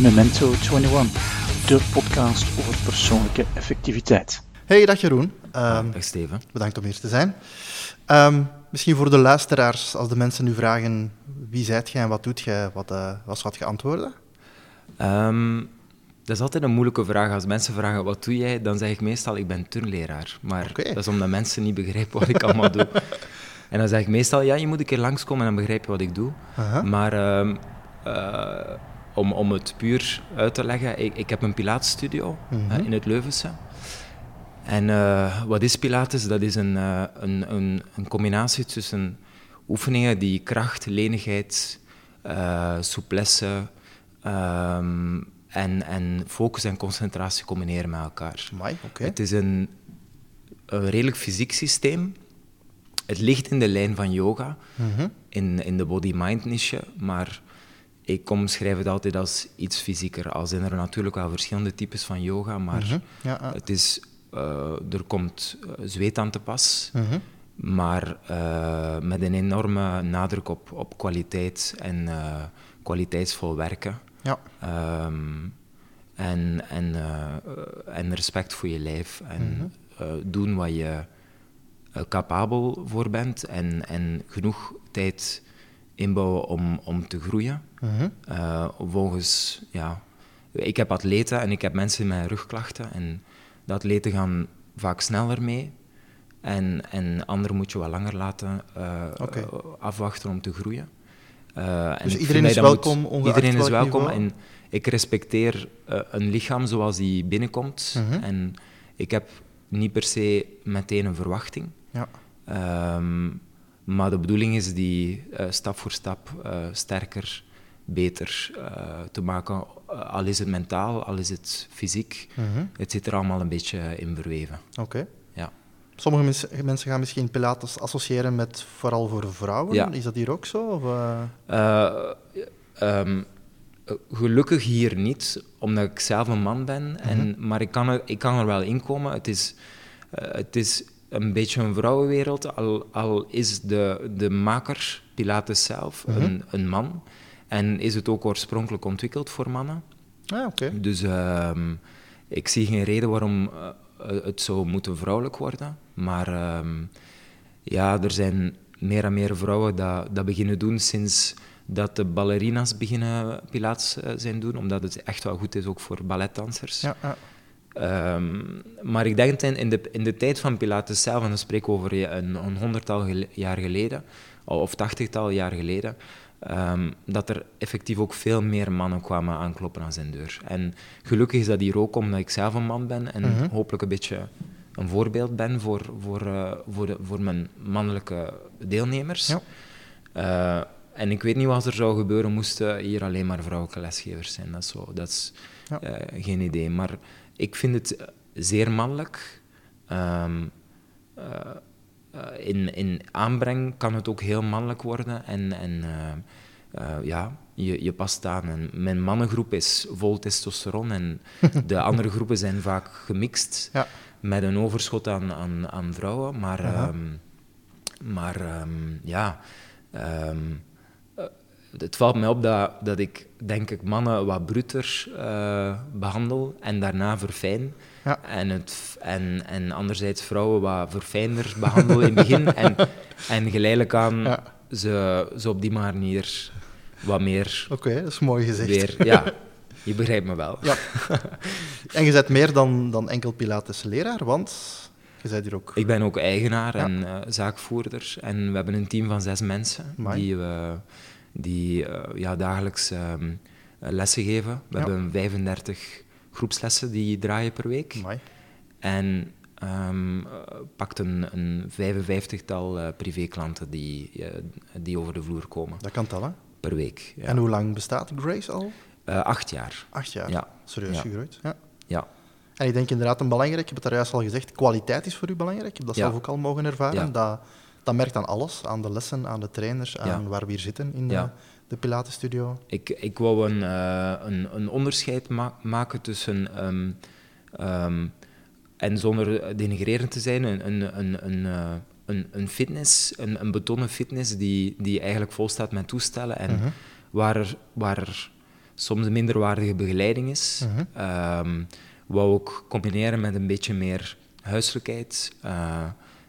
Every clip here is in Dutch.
Memento 21, de podcast over persoonlijke effectiviteit. Hey, dag Jeroen. Um, dag Steven. Bedankt om hier te zijn. Um, misschien voor de luisteraars, als de mensen nu vragen wie zijt jij en wat doet jij, wat, uh, wat zou je antwoorden? Um, dat is altijd een moeilijke vraag. Als mensen vragen wat doe jij, dan zeg ik meestal ik ben turnleraar. Maar okay. dat is omdat mensen niet begrijpen wat ik allemaal doe. En dan zeg ik meestal ja, je moet een keer langskomen en dan begrijp je wat ik doe. Maar uh, om, om het puur uit te leggen, ik, ik heb een Pilatesstudio mm -hmm. in het Leuvense. En uh, wat is Pilates? Dat is een, uh, een, een, een, combinatie tussen oefeningen die kracht, lenigheid, uh, souplesse um, en, en focus en concentratie combineren met elkaar. Amai, okay. Het is een, een, redelijk fysiek systeem. Het ligt in de lijn van yoga, mm -hmm. in, in de body-mind niche, maar ik omschrijf het altijd als iets fysieker. Al zijn er natuurlijk wel verschillende types van yoga, maar mm -hmm. ja, uh. het is, uh, er komt zweet aan te pas, mm -hmm. maar uh, met een enorme nadruk op, op kwaliteit en kwaliteitsvol werken. Ja. Um, en, en, en respect voor je lijf en doen wat je capabel voor bent en, en genoeg tijd inbouwen om, om te groeien. -huh. uh, volgens, ja, ik heb atleten en ik heb mensen met rugklachten en de atleten gaan vaak sneller mee en, en anderen moet je wat langer laten uh, okay. afwachten om te groeien. Uh, dus iedereen is welkom, moet, Iedereen is welkom niveau? en ik respecteer een lichaam zoals die binnenkomt -huh. en ik heb niet per se meteen een verwachting. Ja. Um, maar de bedoeling is die uh, stap voor stap uh, sterker, beter uh, te maken. al is het mentaal, al is het fysiek. Mm -hmm. Het zit er allemaal een beetje in verweven. Oké. Okay. Ja. Sommige mens mensen gaan misschien Pilates associëren met vooral voor vrouwen. Ja. Is dat hier ook zo? Of, um, gelukkig hier niet, omdat ik zelf een man ben. Mm -hmm. en, maar ik kan, er, ik kan er wel in komen. Het is, het is een beetje een vrouwenwereld, al, al is de, de maker, Pilates zelf, mm -hmm. een, een, man. En is het ook oorspronkelijk ontwikkeld voor mannen. Ah, okay. Dus uh, ik zie geen reden waarom uh, het zou moeten vrouwelijk worden. Maar uh, ja, er zijn meer en meer vrouwen dat, dat beginnen doen sinds dat de ballerina's beginnen Pilates uh, zijn doen, omdat het echt wel goed is ook voor balletdansers. Ja, ja. Um, maar ik denk in de, in de tijd van Pilates zelf, en dan spreek ik over een, een honderdtal jaar geleden, of tachtigtal jaar geleden, um, dat er effectief ook veel meer mannen kwamen aankloppen aan zijn deur. En gelukkig is dat hier ook omdat ik zelf een man ben en -hmm. hopelijk een beetje een voorbeeld ben voor, voor, uh, voor, de, voor mijn mannelijke deelnemers. Ja. Uh, en ik weet niet wat er zou gebeuren moesten hier alleen maar vrouwelijke lesgevers zijn. Dat is, zo, dat is ja. uh, geen idee. Maar ik vind het zeer mannelijk. Um, uh, uh, in, in aanbreng kan het ook heel mannelijk worden. En, en ja, je, je past aan. En mijn mannengroep is vol testosteron en de andere groepen zijn vaak gemixt ja. met een overschot aan, aan, aan vrouwen. Maar, -huh. um, maar um, ja, um, het valt mij op dat, dat ik, denk ik, mannen wat bruter uh, behandel en daarna verfijn. Ja. En, het, en, en anderzijds vrouwen wat verfijnder behandel in het begin. en, en geleidelijk aan ja. ze, ze op die manier wat meer... Oké, okay, dat is mooi gezegd. Weer, ja, je begrijpt me wel. Ja. En je bent meer dan, dan enkel Pilates leraar, want... Je bent hier ook... Ik ben ook eigenaar en uh, zaakvoerder. En we hebben een team van zes mensen Amai. die we die uh, ja, dagelijks um, lessen geven. We ja. hebben 35 groepslessen die draaien per week. Amai. En um, pakt een, een 55-tal uh, privéklanten die, uh, die over de vloer komen. Dat kan tellen. Per week. Ja. En hoe lang bestaat Grace al? acht jaar. Acht jaar? Ja. Serieus ja. gegroeid? Ja. ja. En ik denk inderdaad een belangrijk, ik heb het daar juist al gezegd, kwaliteit is voor u belangrijk. Ik heb dat zelf ook al mogen ervaren. Dat, dat merkt aan alles, aan de lessen, aan de trainers, aan ja. waar we hier zitten in de, ja. de Pilates-studio. Ik, ik wou een, uh, een, een, onderscheid ma maken tussen, um, um, en zonder denigrerend te zijn, een, een, een, een, uh, een, een fitness, een, een betonnen fitness die, die eigenlijk vol staat met toestellen en mhm. waar, er, waar er soms een minderwaardige begeleiding is. Mm -hmm. wou ik combineren met een beetje meer huiselijkheid, uh,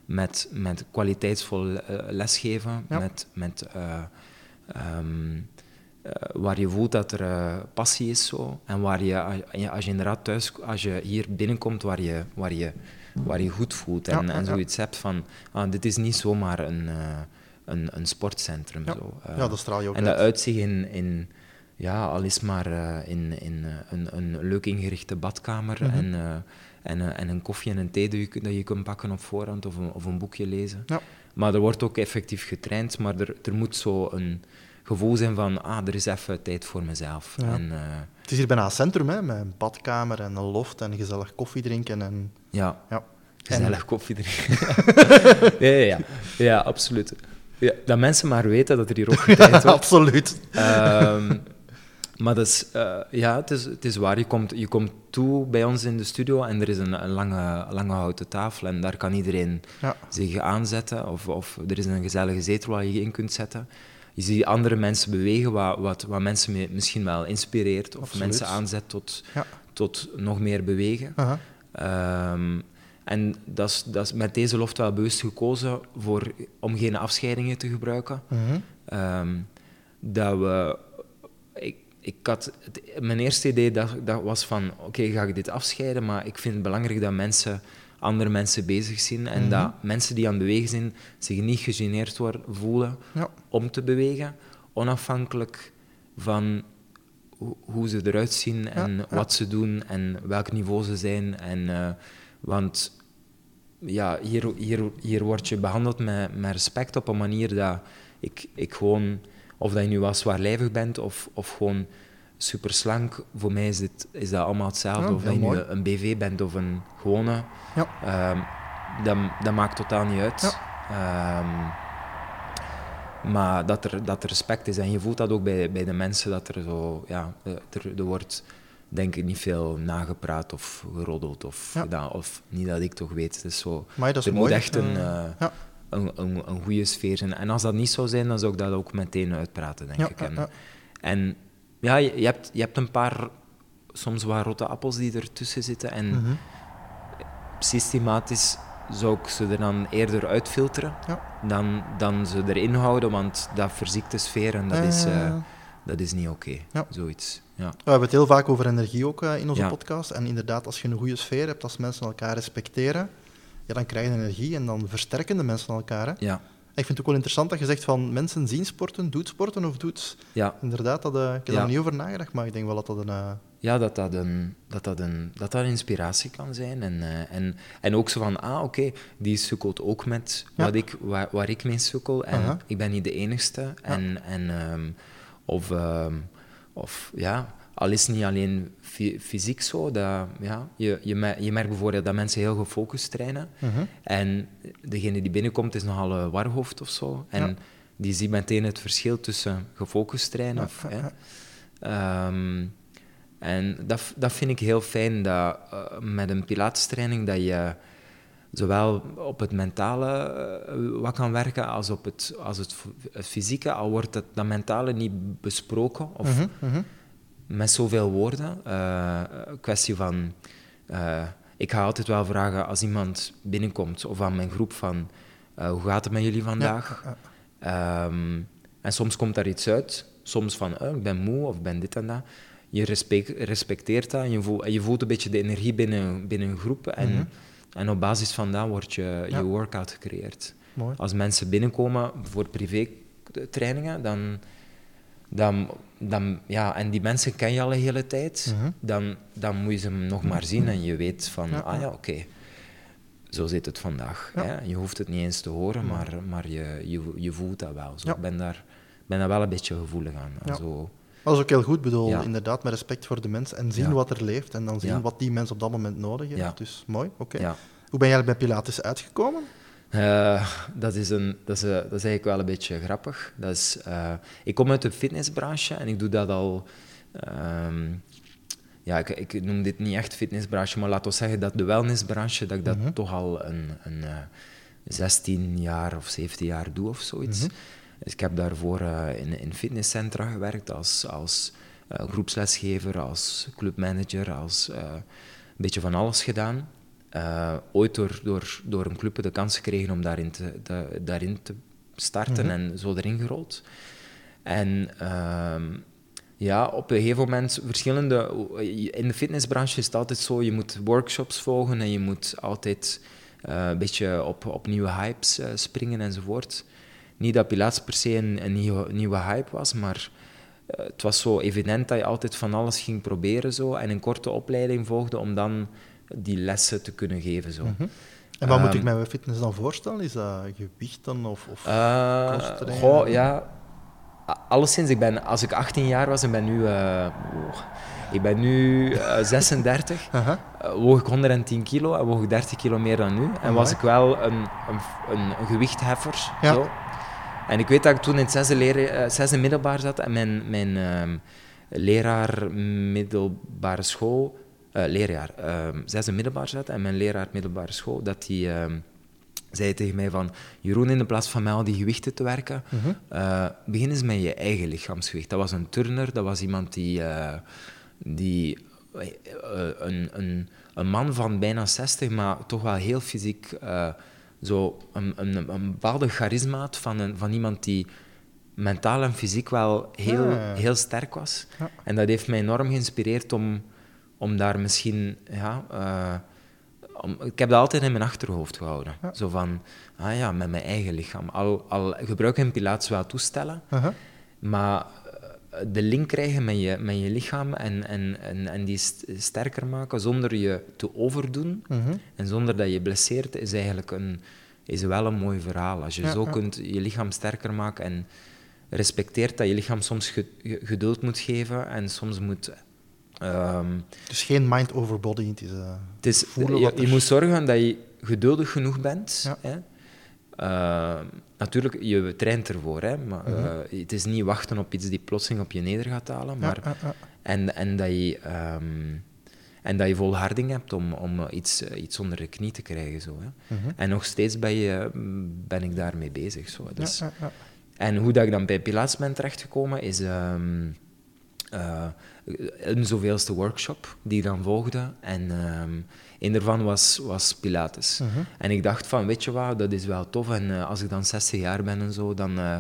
met, met kwaliteitsvol uh, lesgeven, met, met um, waar je voelt dat er passie is zo, en waar je, als je inderdaad thuis, als je hier binnenkomt, waar je, waar je, waar je goed voelt en, en zoiets hebt van, ah, dit is niet zomaar een, een, een sportcentrum. Zo. ja, dat straal je ook En dat uitzicht in, in ja, al is maar uh, in, in uh, een, een leuk ingerichte badkamer mm -hmm. en, uh, en, en een koffie en een thee dat je, dat je kunt pakken op voorhand of een, of een boekje lezen. Ja. Maar er wordt ook effectief getraind, maar er, er moet zo een gevoel zijn van, ah, er is even tijd voor mezelf. Ja. En, het is hier bijna een centrum, hè, met een badkamer en een loft en gezellig koffie drinken. En... Ja, ja. gezellig en... koffie drinken. ja, ja, ja, ja, absoluut. Ja, dat mensen maar weten dat er hier ook getraind wordt. absoluut. Um, maar dat is, uh, ja, het is, het is waar. Je komt, je komt toe bij ons in de studio en er is een, een lange, lange houten tafel en daar kan iedereen ja. zich aanzetten. Of, of er is een gezellige zetel waar je je in kunt zetten. Je ziet andere mensen bewegen, wat, wat, wat mensen misschien wel inspireert of mensen aanzet tot, ja. tot nog meer bewegen. Uh -huh. um, en dat is, dat is met deze loft wel bewust gekozen voor, om geen afscheidingen te gebruiken. Uh -huh. um, dat we ik had mijn eerste idee dat, dat was van, oké, ga ik dit afscheiden, maar ik vind het belangrijk dat mensen andere mensen bezig zien en dat mhm. mensen die aan het bewegen zijn zich niet gegeneerd worden, voelen ja. om te bewegen, onafhankelijk van hoe ze eruit zien en wat ze doen en welk niveau ze zijn. En, uh, want ja, hier, hier, hier word je behandeld met, met respect op een manier dat ik, ik gewoon of dat je nu wel zwaarlijvig bent of, of gewoon super slank, voor mij is, dit, is dat allemaal hetzelfde. of dat je nu een BV bent of een gewone, ja. Um, dat, dat maakt totaal niet uit. Ja. Um, maar dat er, dat er respect is. En je voelt dat ook bij, bij de mensen, dat er zo, ja, er, er wordt denk ik niet veel nagepraat of geroddeld. Of, gedaan, of niet dat ik toch weet. Het is zo, maar dat is er mooi. moet echt een, uh, ja een, een, een goede sfeer zijn. En als dat niet zou zijn, dan zou ik dat ook meteen uitpraten, denk ik. En, en ja, je, je, hebt, je hebt een paar soms wat rotte appels die ertussen zitten. En mhm. systematisch zou ik ze er dan eerder uitfilteren ja. dan, dan ze erin houden, want dat verziekt de sfeer en dat, is, uh, dat is niet oké. Okay. Zoiets. Ja. We hebben het heel vaak over energie ook uh, in onze podcast. En inderdaad, als je een goede sfeer hebt, als mensen elkaar respecteren, ja, dan krijg je energie en dan versterken de mensen elkaar. Hè? Ja. ik vind het ook wel interessant dat je zegt van mensen zien sporten, doet sporten of doet... Ja. Inderdaad, dat, uh, ik heb ja. daar niet over nagedacht, maar ik denk wel dat dat een... Uh... Ja, dat dat een, dat dat een, dat dat inspiratie kan zijn. En, uh, en, en ook zo van, ah, oké, okay, die sukkelt ook met ja. wat ik, waar, waar ik mee sukkel. En -huh. ik ben niet de enigste. En, en, um, of, um, of ja, al is het niet alleen fysiek zo, dat, ja, je, je, je merkt bijvoorbeeld dat mensen heel gefocust trainen. -huh. En degene die binnenkomt is nogal een warhoofd of zo. En ja. die ziet meteen het verschil tussen gefocust trainen. Of, ja. Um, en dat, dat vind ik heel fijn, dat uh, met een pilatestraining dat je zowel op het mentale uh, wat kan werken als op het, als het, het fysieke, al wordt het, dat mentale niet besproken. Of, uh -huh met zoveel woorden. Uh, kwestie van... Uh, ik ga altijd wel vragen als iemand binnenkomt of aan mijn groep van... Uh, hoe gaat het met jullie vandaag? Ja, ja. Um, en soms komt daar iets uit. Soms van, oh, ik ben moe of ik ben dit en dat. Je respect, respecteert dat en je voelt, je voelt een beetje de energie binnen, binnen een groep. En, mm -hmm. en op basis van dat wordt je, je workout gecreëerd. Mooi. Als mensen binnenkomen voor privé trainingen, dan dan, dan, ja, en die mensen ken je al een hele tijd, uh -huh. dan, dan moet je ze nog maar zien en je weet van, ja. ah ja, oké, okay. zo zit het vandaag. Ja. Hè? Je hoeft het niet eens te horen, maar, maar je, je, je voelt dat wel. Zo. Ik ben daar, ben daar wel een beetje gevoelig aan. Zo, dat is ook heel goed bedoeld, inderdaad, met respect voor de mens en zien wat er leeft en dan zien wat die mens op dat moment nodig heeft. Dus mooi, oké. Okay. Hoe ben jij bij Pilates uitgekomen? Uh, dat, is een, dat, is, uh, dat is eigenlijk wel een beetje grappig. Dat is, uh, ik kom uit de fitnessbranche en ik doe dat al. Um, ja, ik, ik, noem dit niet echt fitnessbranche, maar laten we zeggen dat de wellnessbranche, dat ik dat mm -hmm. toch al een, een, 16 jaar of 17 jaar doe of zoiets. Mhm. Dus ik heb daarvoor in, in fitnesscentra gewerkt als, als groepslesgever, als clubmanager, als een beetje van alles gedaan. Ooit door, door, door een club de kans gekregen om daarin te, daarin te starten mhm. en zo erin gerold. En ehm, ja, op een gegeven moment verschillende... In de fitnessbranche is het altijd zo, je moet workshops volgen en je moet altijd uh, een beetje op, op nieuwe hypes uh, springen enzovoort. Niet dat Pilates per se een, een nieuwe, nieuwe hype was, maar het was zo evident dat je altijd van alles ging proberen zo, en een korte opleiding volgde om dan die lessen te kunnen geven. Zo. Mm -hmm. En wat um, moet ik ehm, mij fitness dan voorstellen? Is dat gewicht dan of, of goh, ja, alleszins, ik ben, als ik 18 jaar was en ben nu, uh, ik ben nu uh, 36, uh -huh. uh, woog ik 110 kilo en woog ik 30 kilo meer dan nu. En was ik wel een, een, een, gewichtheffer. Ja. Zo. En ik weet dat ik toen in het zesde, leren, uh, zesde middelbaar zat en mijn, mijn uh, leraar middelbare school, uh, leerjaar, ehm, zesde middelbaar zat en mijn leraar middelbare school, dat die ehm, zei tegen mij van, Jeroen, in de plaats van mij al die gewichten te werken, uh begin eens met je eigen lichaamsgewicht. Dat was een turner, dat was iemand die, uh, die uh, een, een, een, man van bijna 60, maar toch wel heel fysiek, zo een, een, een bepaalde charisma van, een, van iemand die mentaal en fysiek wel heel, heel sterk was. Ja. En dat heeft mij enorm geïnspireerd om, om daar misschien... Ja, ik heb dat altijd in mijn achterhoofd gehouden. Zo van, ah ja, met mijn eigen lichaam. Al, al gebruik ik Pilates wel toestellen, maar eh, de link krijgen met je, met je lichaam en, en, en, en die sterker maken zonder je te overdoen mhm. en zonder dat je blesseert, is eigenlijk een, is wel een mooi verhaal. Als je zo kunt je lichaam sterker maken en respecteert dat je lichaam soms geduld moet geven en soms moet Um, dus geen mind over body. Het is, uh, het is je, je moet zorgen dat je geduldig genoeg bent. Ja. Hè? Uh, natuurlijk, je traint ervoor, hè, maar mm -hmm. uh, het is niet wachten op iets die plotseling op je neder gaat halen. Maar, ja, ja, en, en, dat je, um, en dat je volharding hebt om, om iets, iets onder de knie te krijgen. Zo, hè. Mm -hmm. En nog steeds ben, je, ben ik daarmee bezig. Zo. Dus, en hoe dat ik dan bij Pilates ben terechtgekomen, is... Um, een zoveelste workshop die dan volgde. En um, een daarvan was, was Pilates. Uh -huh. En ik dacht van, weet je wat, dat is wel tof. En uh, als ik dan 60 jaar ben en zo, dan, uh,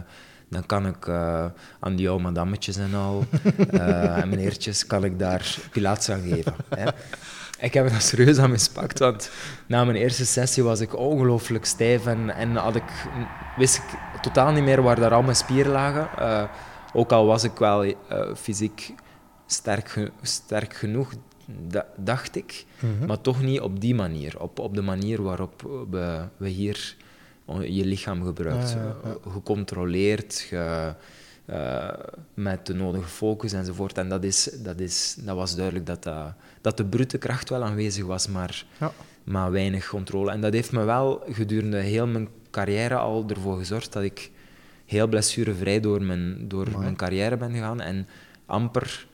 dan kan ik uh, aan die oude madammetjes en al, en meneertjes, kan ik daar Pilates aan geven. Hè. Ik heb het serieus aan mispakt, want na mijn eerste sessie was ik ongelooflijk stijf en, en had ik, wist ik totaal niet meer waar daar al mijn spieren lagen. ook al was ik wel fysiek sterk, sterk genoeg, dacht ik. Mhm. Maar toch niet op die manier. Op, op de manier waarop we, we hier je lichaam gebruikt. Gecontroleerd, ge, uh, met de nodige focus enzovoort. En dat, is, dat, is, dat was duidelijk dat, dat, dat de brute kracht wel aanwezig was, maar, maar weinig controle. En dat heeft me wel gedurende heel mijn carrière al ervoor gezorgd dat ik heel blessurevrij door mijn, door mijn carrière ben gegaan en amper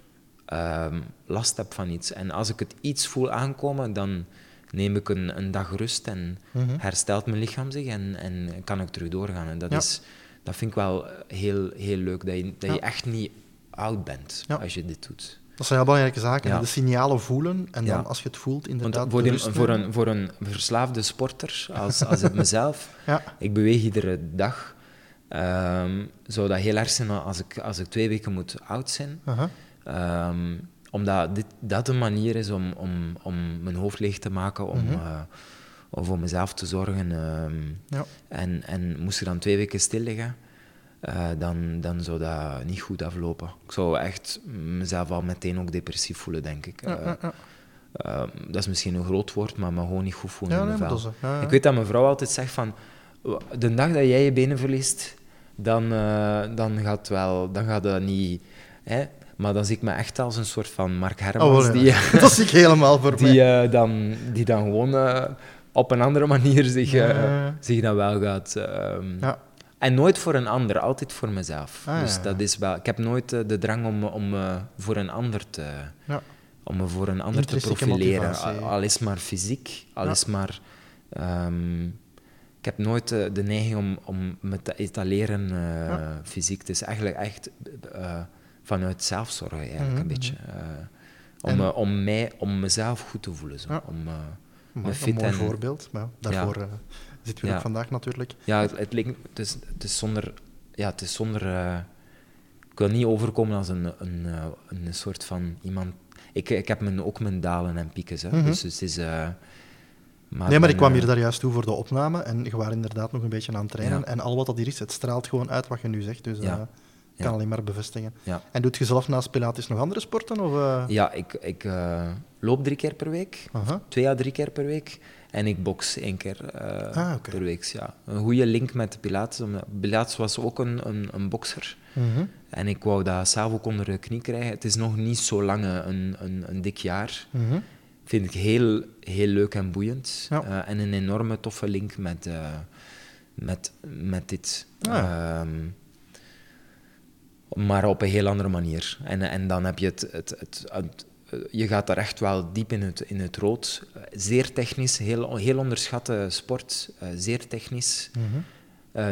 um, last heb van iets. En als ik het iets voel aankomen, dan neem ik een, een dag rust en mhm. herstelt mijn lichaam zich en, en kan ik terug doorgaan. En dat, is, dat vind ik wel heel, heel leuk, dat je, dat je echt niet oud bent als je dit doet. Dat zijn heel belangrijke zaken. De signalen voelen en dan als je het voelt, inderdaad. voor, voor, een, voor een verslaafde sporter, als, als het mezelf, ik beweeg iedere dag. Um, zou dat heel erg zijn als ik, als ik twee weken moet oud zijn. Um, omdat dit, dat een manier is om, om, om mijn hoofd leeg te maken, om, mm om voor mezelf te zorgen. Um, ja. en, en moest ik dan twee weken stil liggen, uh, dan, dan zou dat niet goed aflopen. Ik zou echt mezelf al meteen ook depressief voelen, denk ik. Ja, uh, uh, dat is misschien een groot woord, maar me gewoon niet goed voelen in mijn vel. Ik weet dat mijn vrouw altijd zegt van, de dag dat jij je benen verliest, dan, dan gaat wel, dan gaat dat niet... Hè, maar dan zie ik me echt als een soort van Mark Hermans. Oh, die, dat zie ik helemaal voor die, mij. Uh, dan, die dan gewoon uh, op een andere manier zich, uh, zich dan wel gaat... Ehm, ja. En nooit voor een ander, altijd voor mezelf. Ah, dus dat is wel... Ik heb nooit de drang om, om voor een ander te... Ja. Om me voor een ander te profileren. Al, al, is maar fysiek, al is maar... Um, ik heb nooit de neiging om, om me te etaleren fysiek. Het is eigenlijk echt vanuit zelfzorg eigenlijk mhm, een beetje. om, om, mij, om mezelf goed te voelen. Zo. Om, me fit een mooi voorbeeld, maar daarvoor zitten we ook vandaag natuurlijk. Ja, het, het, het, is, het is zonder... Ja, het is zonder ik wil niet overkomen als een, een, een soort van iemand ik, ik heb mijn, ook mijn dalen en pieken. Hè. Mhm. Dus het is... Uh, maar nee, maar ik kwam hier daar juist toe voor de opname en je was inderdaad nog een beetje aan het trainen. En al wat dat hier is, het straalt gewoon uit wat je nu zegt. Dus ja. Uh, kan alleen maar bevestigen. En doet je zelf naast Pilates nog andere sporten? Of, uh... Ja, ik, ik loop drie keer per week. Twee à drie keer per week. En ik box één keer ah, per week. Ja. Een goede link met Pilates. Pilates was ook een, een, een bokser. Mhm. En ik wou dat zelf ook onder de knie krijgen. Het is nog niet zo lang, een, een, een dik jaar. Mm Vind ik heel, heel leuk en boeiend. Eh, en een enorme toffe link met, uh, met, met dit. Ah. Ehm, maar op een heel andere manier. En, en dan heb je het, het, het, je gaat daar echt wel diep in het, in het rood. Zeer technisch, heel, heel onderschatte sport. Uh, zeer technisch. Mm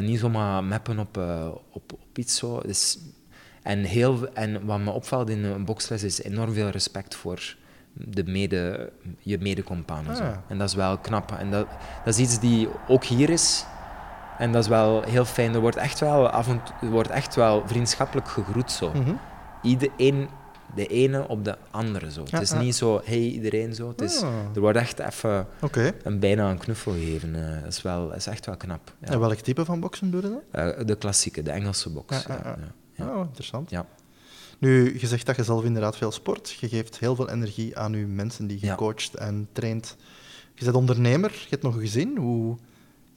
niet zomaar mappen op, op, op iets zo. Dus en, heel, en wat me opvalt in een boksles is enorm veel respect voor de mede, je medecompanen. Ah, En dat is wel knap. En dat, dat is iets die ook hier is. En dat is wel heel fijn. Er wordt echt wel, af en toe, wordt echt wel vriendschappelijk gegroet. Zo. Mm -hmm. Iedereen, de ene op de andere. Zo. het is niet zo, hey iedereen zo. Het is, ah. Er wordt echt even een, bijna een knuffel gegeven. Uh, dat, is wel, is echt wel knap. Ja. En welk type van boksen doe je dan? Uh, de klassieke, de Engelse box. Oh, interessant. Ja. Nu, je zegt dat je zelf inderdaad veel sport. Je geeft heel veel energie aan je mensen die je coacht en traint. Je bent ondernemer, je hebt nog een gezin. Hoe,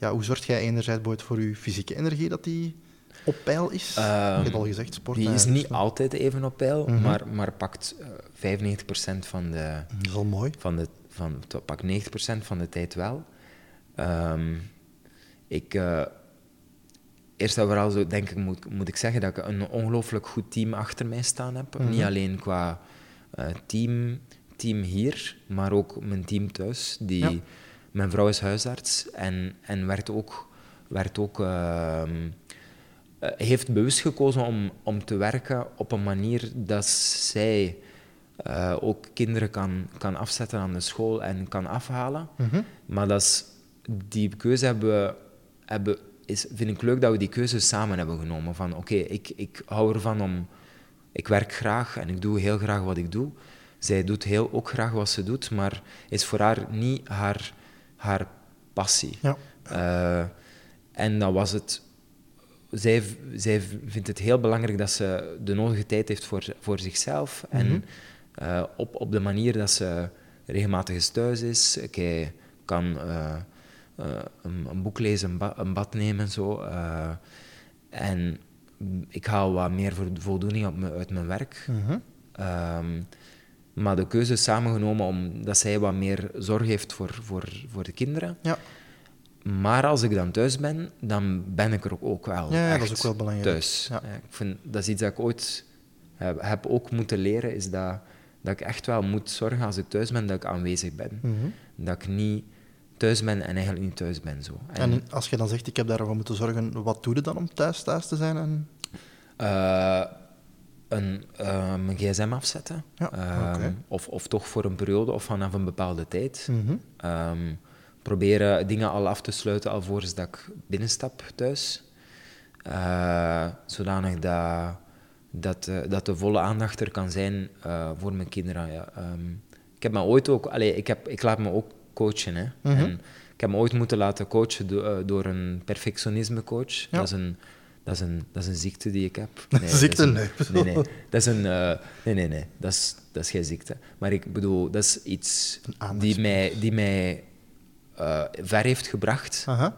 ja, hoe zorg jij enerzijds voor je fysieke energie, dat die op peil is? Um, je hebt al gezegd, sport. Die is niet altijd even op peil, mhm. maar, maar pakt uh, 95% van de... Dat is al mooi. Van de, van, pak 90% van de tijd wel. Um, ik... Uh, eerst en vooral zo, denk ik, moet, moet ik zeggen dat ik een ongelooflijk goed team achter mij staan heb. Mhm. Niet alleen qua uh, team, team hier, maar ook mijn team thuis. Die, Mijn vrouw is huisarts en, en werd ook, werd ook, uh, heeft bewust gekozen om, om te werken op een manier dat zij uh, ook kinderen kan, kan afzetten aan de school en kan afhalen. Mhm. Maar dat is, die keuze hebben we, hebben is, vind ik leuk dat we die keuze samen hebben genomen. Van oké, ik, ik hou ervan om... Ik werk graag en ik doe heel graag wat ik doe. Zij doet heel, ook graag wat ze doet, maar is voor haar niet haar, haar passie. Ja. Uh, en dan was het... Zij, zij vindt het heel belangrijk dat ze de nodige tijd heeft voor, voor zichzelf. En uh, op, op de manier dat ze regelmatig thuis is. Ik kan... Uh, eh, een, een, boek lezen, een, een, bad nemen zo. Eh, en ik haal wat meer voldoening uit mijn werk. Mhm. Ehm, maar de keuze is samengenomen omdat zij wat meer zorg heeft voor, voor, voor de kinderen. Ja. Maar als ik dan thuis ben, dan ben ik er ook wel ja, dat is ook wel belangrijk. thuis. Ja. Ik vind, dat is iets dat ik ooit heb, heb, ook moeten leren, is dat, dat ik echt wel moet zorgen als ik thuis ben, dat ik aanwezig ben. Mhm. Dat ik niet thuis ben en eigenlijk niet thuis ben. Zo. En, als je dan zegt, ik heb daarvoor moeten zorgen, wat doe je dan om thuis thuis te zijn? En... Uh, een, uh, mijn gsm afzetten. Ja, um, of, of toch voor een periode of vanaf een bepaalde tijd. Mm -hmm. um, proberen dingen al af te sluiten alvorens dat ik binnenstap thuis. Uh, zodanig dat, dat, dat de volle aandacht er kan zijn voor mijn kinderen. Ja. Ik heb me ooit ook... Allez, ik, heb, ik laat me ook coachen. Hè. Mhm. en ik heb me ooit moeten laten coachen eh, door een perfectionisme-coach. Dat, is een, dat, is een, dat is een ziekte die ik heb. Nee, ziekte? nee. Nee, nee. Dat is een... Uh, nee, nee, nee. Dat is, dat is geen ziekte. Maar ik bedoel, dat is iets die mij, die mij uh, ver heeft gebracht, uh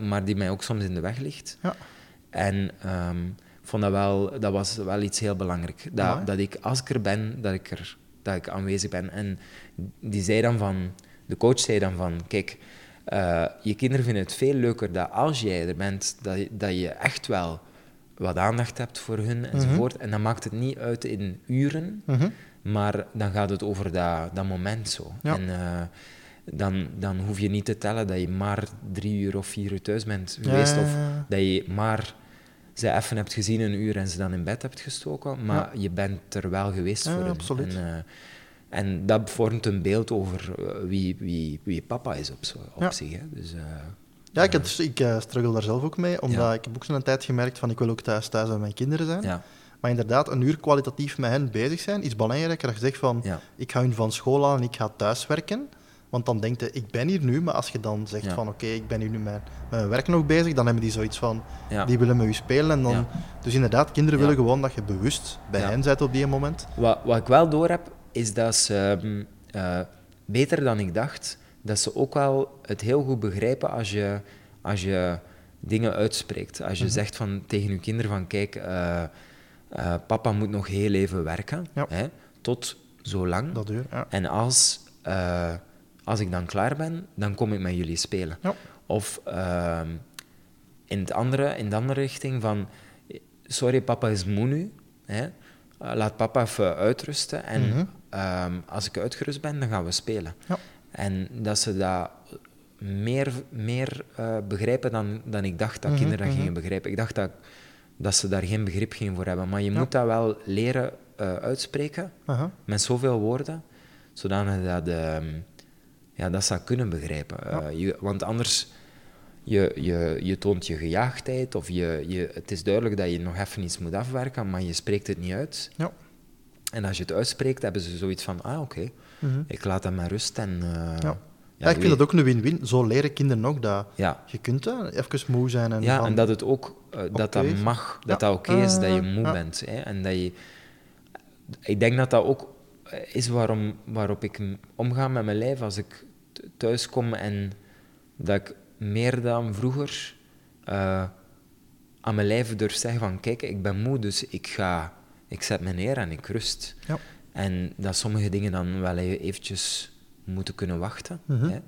maar die mij ook soms in de weg ligt. Ja. En um, vond dat wel, dat was wel iets heel belangrijk. Dat, dat ik, als ik er ben, dat ik, er, dat ik aanwezig ben. En die zei dan van de coach zei dan van, kijk, uh, je kinderen vinden het veel leuker dat als jij er bent, dat, dat je echt wel wat aandacht hebt voor hun enzovoort. Mm En dan maakt het niet uit in uren, mhm. maar dan gaat het over dat, dat moment zo. En, uh, dan, dan hoef je niet te tellen dat je maar drie uur of vier uur thuis bent geweest. Of dat je maar ze even hebt gezien een uur en ze dan in bed hebt gestoken. Maar je bent er wel geweest voor absoluut. En, uh, en, dat vormt een beeld over eh, wie, wie, wie papa is op, op zich. Hè. Dus, uh, ja, ik, het, ik struggle daar zelf ook mee, omdat ik heb ook zo'n tijd gemerkt van ik wil ook thuis thuis met mijn kinderen zijn. Ja. Maar inderdaad, een uur kwalitatief met hen bezig zijn is belangrijker dan je zegt van ik ga hun van school aan en ik ga thuis werken. Want dan denkt je, ik ben hier nu, maar als je dan zegt van oké, ik ben hier nu met, met, mijn werk nog bezig, dan hebben die zoiets van, die willen met u spelen. En dan, Dus inderdaad, kinderen willen gewoon dat je bewust bij hen bent op die moment. Wat, wat ik wel door heb, is dat ze, ehm, eh, beter dan ik dacht, dat ze ook wel het heel goed begrijpen als je, als je dingen uitspreekt. Als je mhm. zegt van, tegen je kinderen van kijk, uh, uh, papa moet nog heel even werken, hè, tot zo lang. Dat En als als ik dan klaar ben, dan kom ik met jullie spelen. Ja. Of ehm, in, het andere, in de andere richting van, sorry, papa is moe nu. Hè? Eh, laat papa even uitrusten. En mhm. Ehm, als ik uitgerust ben, dan gaan we spelen. Ja. En dat ze dat meer, meer uh, begrijpen dan, dan ik dacht dat mhm, kinderen dat mhm. gingen begrijpen. Ik dacht dat, dat ze daar geen begrip gingen voor hebben. Maar je moet dat wel leren uh, uitspreken, met zoveel woorden, zodanig dat... Uh, ja, dat zou kunnen begrijpen. Je, want anders, je, je, je toont je gejaagdheid of je, je, het is duidelijk dat je nog even iets moet afwerken, maar je spreekt het niet uit. Ja. En als je het uitspreekt, hebben ze zoiets van, ah oké, mhm. ik laat hem maar rust en... Uh, ja. Ja, ik vind dat ook een win-win. Zo leren kinderen ook dat ja. je kunt hè, even moe zijn. En ja, en dat het ook uh, dat dat mag, dat dat oké is dat je moe bent. Hè, en dat je... Ik denk dat dat ook is waarom, waarop ik omga met mijn lijf als ik thuis kom en dat ik meer dan vroeger uh, aan mijn lijf durf zeggen van kijk, ik ben moe, dus ik ga, ik zet me neer en ik rust. Ja. En dat sommige dingen dan wel e-, eventjes moeten kunnen wachten. Mm -hmm.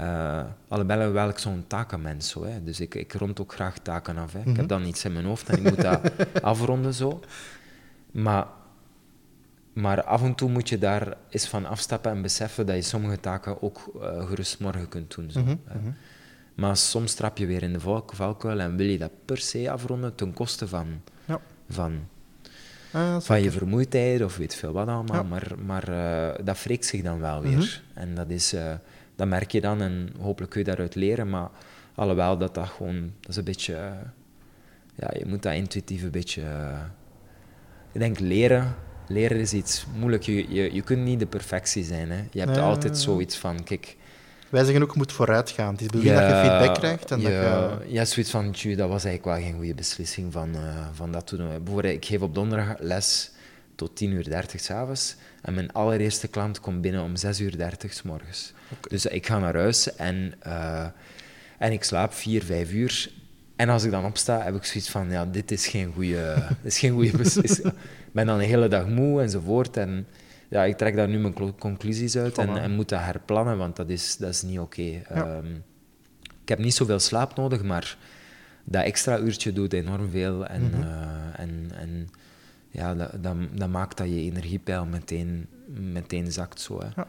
uh, alhoewel wel ik zo'n takenmens, zo, hè. dus ik, ik rond ook graag taken af. Hè. Ik heb mhm. dan iets in mijn hoofd en ik moet dat afronden zo. Maar maar af en toe moet je daar eens van afstappen en beseffen dat je sommige taken ook uh, gerust morgen kunt doen. Zo. Mhm, mhm. Maar soms trap je weer in de valkuil en wil je dat per se afronden ten koste van, ja. van, van je vermoeidheid of weet veel wat allemaal. Maar, maar uh, dat wreekt zich dan wel weer. Mhm. En dat, is, uh, dat merk je dan en hopelijk kun je daaruit leren. Maar alhoewel dat dat gewoon, dat is een beetje, ja, je moet dat intuïtief een beetje, ik denk leren leren is iets moeilijk. Je, je, je kunt niet de perfectie zijn. Hè. Je hebt altijd zoiets van, kijk... Wij zeggen ook, je moet vooruit gaan. Het is bedoeld dat je feedback krijgt. En ja, dat je... ja, zoiets van, tju, dat was eigenlijk wel geen goede beslissing van, uh, van dat te doen. Bijvoorbeeld, ik geef op donderdag les tot 10.30 uur 30 s'avonds. En mijn allereerste klant komt binnen om 6.30 uur 30 s morgens. Dus ik ga naar huis en, uh, en ik slaap 4, 5 uur. En als ik dan opsta, heb ik zoiets van, ja, dit is geen goede, dit is geen goede beslissing ben dan de hele dag moe enzovoort. En ja, ik trek daar nu mijn conclusies uit en, en, moet dat herplannen, want dat is, dat is niet oké. Ehm, ik heb niet zoveel slaap nodig, maar dat extra uurtje doet enorm veel. En, mhm. eh, en, en ja, dat, dat, dat, maakt dat je energiepeil meteen, meteen zakt. Zo, hè. Ja.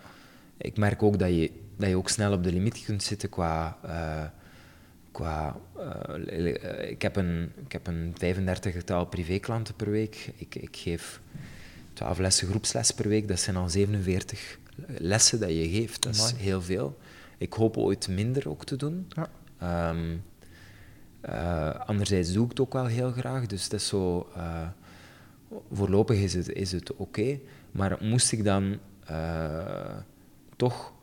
Ik merk ook dat je, dat je ook snel op de limiet kunt zitten qua... Uh, qua uh, ik, heb een, ik heb een 35-tal privéklanten per week. Ik, ik geef 12 lessen groepsles per week. Dat zijn al 47 lessen dat je geeft. Dat is heel veel. Ik hoop ooit minder ook te doen. Ja. Um, uh, anderzijds doe ik het ook wel heel graag. Dus dat is zo... Uh, voorlopig is het, is het oké. Maar moest ik dan toch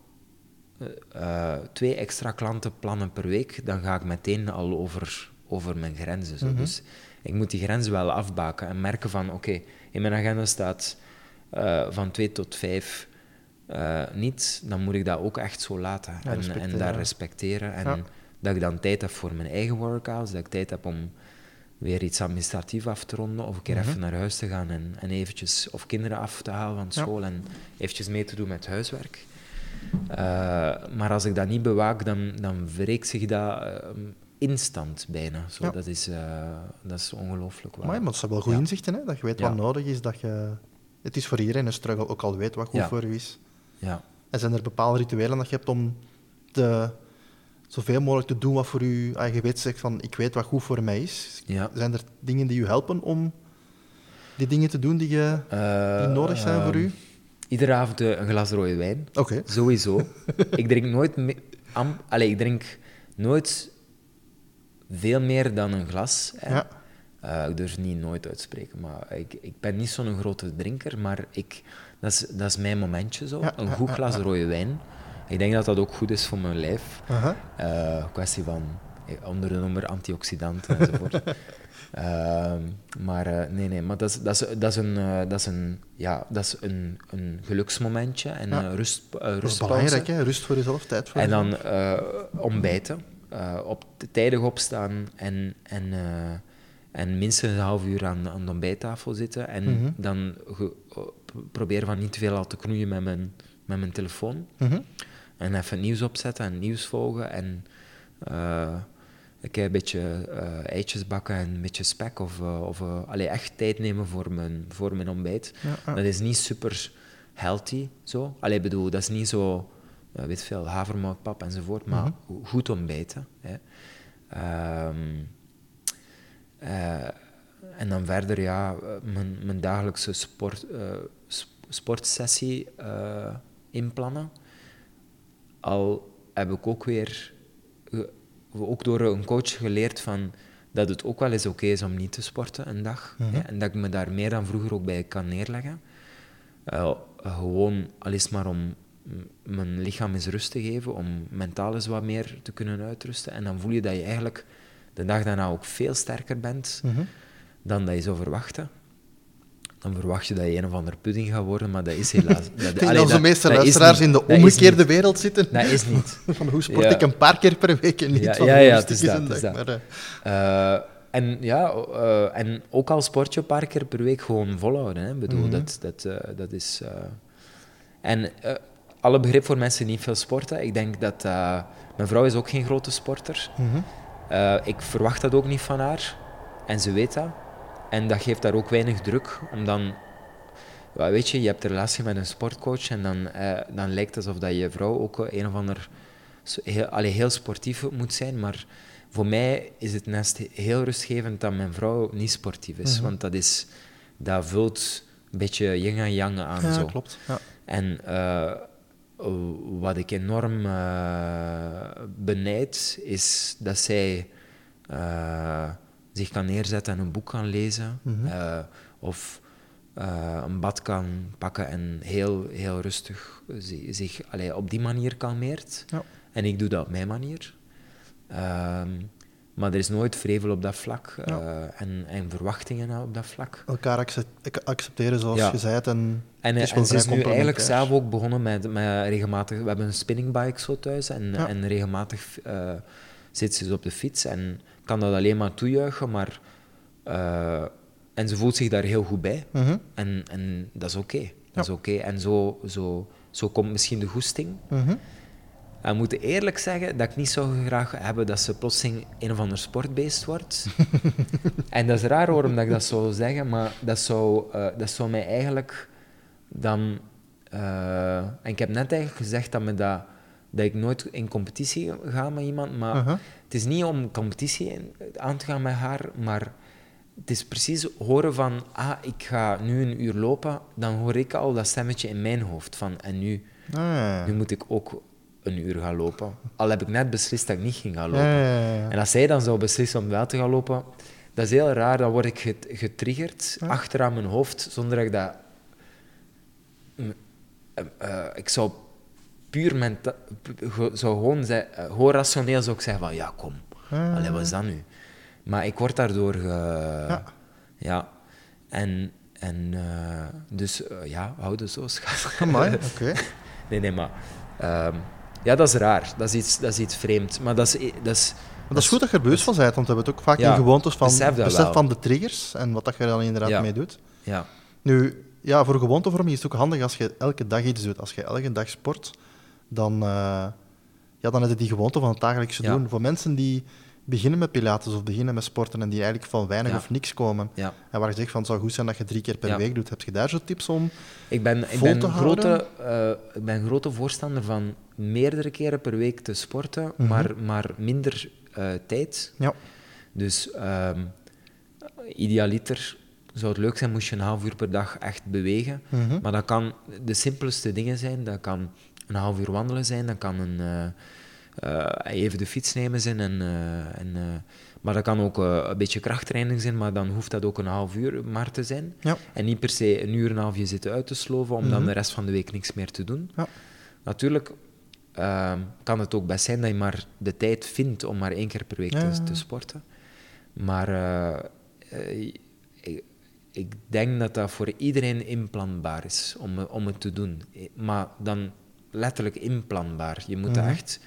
uh, twee extra klanten plannen per week, dan ga ik meteen al over, over mijn grenzen. Zo. Mhm. Dus ik moet die grenzen wel afbaken en merken van, oké, in mijn agenda staat uh, van twee tot vijf uh, niet, dan moet ik dat ook echt zo laten en, en daar respecteren. En dat ik dan tijd heb voor mijn eigen workouts, dat ik tijd heb om weer iets administratief af te ronden, of een keer mhm. even naar huis te gaan en, en eventjes, of kinderen af te halen van school en eventjes mee te doen met huiswerk. Uh, maar als ik dat niet bewaak, dan, dan wreekt zich dat uh, instant bijna. Zo, ja. Dat is, uh, dat is ongelooflijk waar. Maar, maar het zijn wel goede ja. inzichten, hè? dat je weet wat nodig is. Dat je... Het is voor iedereen een struggle, ook al weet wat goed voor u is. Ja. En zijn er bepaalde rituelen dat je hebt om te, zoveel mogelijk te doen wat voor. Ah, je weet zegt van, ik weet wat goed voor mij is. Ja. Zijn er dingen die u helpen om die dingen te doen die, je, die eh, nodig zijn voor u? Ehm, iedere avond een glas rode wijn. Oké. Sowieso. ik drink nooit... Allee, ik drink nooit veel meer dan een glas. Ja. Uh, ik durf niet nooit uitspreken, maar ik, ik ben niet zo'n grote drinker, maar ik, dat, is, dat is mijn momentje zo. een goed glas rode wijn. Ik denk dat dat ook goed is voor mijn lijf. Uh kwestie van eh, onder de noemer antioxidanten enzovoort. uh, maar nee, nee, maar dat is, dat is, dat is, een, dat is, een, ja, dat is een, een geluksmomentje en ja. rust, Dat is belangrijk, hè? rust voor jezelf, tijd voor En dan ontbijten, op, tijdig opstaan en, en en minstens een half uur aan, aan de ontbijttafel zitten. En mhm. dan probeer van niet te veel al te knoeien met mijn, met mijn telefoon. Mhm. En even nieuws opzetten en nieuws volgen. En uh, ik een beetje uh, eitjes bakken en een beetje spek. Of, uh, of allee, echt tijd nemen voor mijn, voor mijn ontbijt. Dat is niet super healthy, zo. Allee, bedoel, dat is niet zo, weet veel, havermoutpap enzovoort. Maar mhm. goed ontbijten. Hè. Ehm, uh, en dan verder, ja, mijn, mijn dagelijkse sport, uh, sportsessie uh, inplannen. Al heb ik ook weer, ook door een coach geleerd van dat het ook wel eens oké is om niet te sporten een dag. Mm -hmm. en dat ik me daar meer dan vroeger ook bij kan neerleggen. gewoon al is maar om mijn lichaam eens rust te geven, om mentaal eens wat meer te kunnen uitrusten. En dan voel je dat je eigenlijk de dag daarna ook veel sterker bent mhm. dan dat je zou verwachten. Dan verwacht je dat je een of ander pudding gaat worden, maar dat is helaas... Dat, ik denk dat onze meeste luisteraars in de omgekeerde wereld zitten. Dat is niet. Van hoe sport ik een paar keer per week en niet ja, van ja, ja, het is dat. is dat. Eh, en ja, uh, en ook al sport je een paar keer per week gewoon volhouden. Hè. Ik bedoel, mm dat, dat, uh, dat is... en alle begrip voor mensen die niet veel sporten. Ik denk dat... mijn vrouw is ook geen grote sporter. Mm uh, ik verwacht dat ook niet van haar. En ze weet dat. En dat geeft haar ook weinig druk. Om dan... Weet je, je hebt een relatie met een sportcoach en dan, uh, dan lijkt het alsof dat je vrouw ook een of ander... Heel, allee, heel sportief moet zijn, maar voor mij is het net heel rustgevend dat mijn vrouw niet sportief is. Mhm. Want dat, is, dat vult een beetje yin en yang aan. Ja, zo. klopt. Ja. En uh, wat ik enorm uh, benijd, is dat zij uh, zich kan neerzetten en een boek kan lezen. Mm -hmm. of een bad kan pakken en heel, heel rustig zich allee, op die manier kalmeert. Ja. En ik doe dat op mijn manier. Ehm, maar er is nooit vrevel op dat vlak uh, en, en, verwachtingen op dat vlak. Elkaar accepteren zoals je zei. En, en, en ze is nu eigenlijk zelf ook begonnen met, met regelmatig... We hebben een spinningbike zo thuis en, en regelmatig uh, zit ze op de fiets en kan dat alleen maar toejuichen, maar... Uh, en ze voelt zich daar heel goed bij. Mm -hmm. en, en dat is oké. Okay. Dat is oké. Okay. En zo, zo, zo komt misschien de goesting. Mm -hmm. Ik moet eerlijk zeggen dat ik niet zo graag hebben dat ze plotseling een of ander sportbeest wordt. en dat is raar waarom dat ik dat zou zeggen, maar dat zou, uh, dat zou mij eigenlijk dan... Uh, en ik heb net eigenlijk gezegd dat, me dat, dat ik nooit in competitie ga met iemand, maar uh -huh. het is niet om competitie aan te gaan met haar, maar het is precies horen van, ah, ik ga nu een uur lopen, dan hoor ik al dat stemmetje in mijn hoofd van, en nu, ah. nu moet ik ook een uur gaan lopen. Al heb ik net beslist dat ik niet ging gaan lopen. en als zij dan zou beslissen om wel te gaan lopen, dat is heel raar. Dan word ik getriggerd achteraan mijn hoofd, zonder dat ik dat... Uh, ik zou puur mentaal... Zou gewoon zijn, gewoon rationeel zou ik zeggen van, ja, kom. Allee, wat is dat nu? Maar ik word daardoor... Ge... Ja. En... En uh, dus, ja, houden zo, schat. oké. nee, nee, maar... Um, ja, dat is raar. Dat is iets, dat is iets vreemd. Maar dat is... Dat is maar dat is goed dat je er bewust van bent, want we hebben het ook vaak in gewoontes van besef van de triggers en wat dat je er dan inderdaad mee doet. Ja. Nu, ja, voor gewoontevorming is het ook handig als je elke dag iets doet. Als je elke dag sport, dan, uh, ja, dan heb je die gewoonte van het dagelijkse doen. Voor mensen die, beginnen met pilates of beginnen met sporten en die eigenlijk van weinig of niks komen. Ja. En waar je zegt van het zou goed zijn dat je drie keer per week doet. Heb je daar zo tips om ik ben, ik ben grote, uh, Ik ben grote voorstander van meerdere keren per week te sporten, mhm. maar, maar minder uh, tijd. Ja. Dus um, idealiter zou het leuk zijn moest je een half uur per dag echt bewegen. Mhm. Maar dat kan de simpelste dingen zijn. Dat kan een half uur wandelen zijn, dat kan een, uh, even de fiets nemen zijn. En, uh, en, maar dat kan ook een beetje krachttraining zijn, maar dan hoeft dat ook een half uur maar te zijn. Ja. En niet per se een uur en een half je zitten uit te sloven om dan mhm. de rest van de week niks meer te doen. Ja. Natuurlijk ehm, kan het ook best zijn dat je maar de tijd vindt om maar één keer per week te, te, sporten. Maar ik, ik denk dat dat voor iedereen inplanbaar is om, om het te doen. Maar dan letterlijk inplanbaar. Je moet mm er echt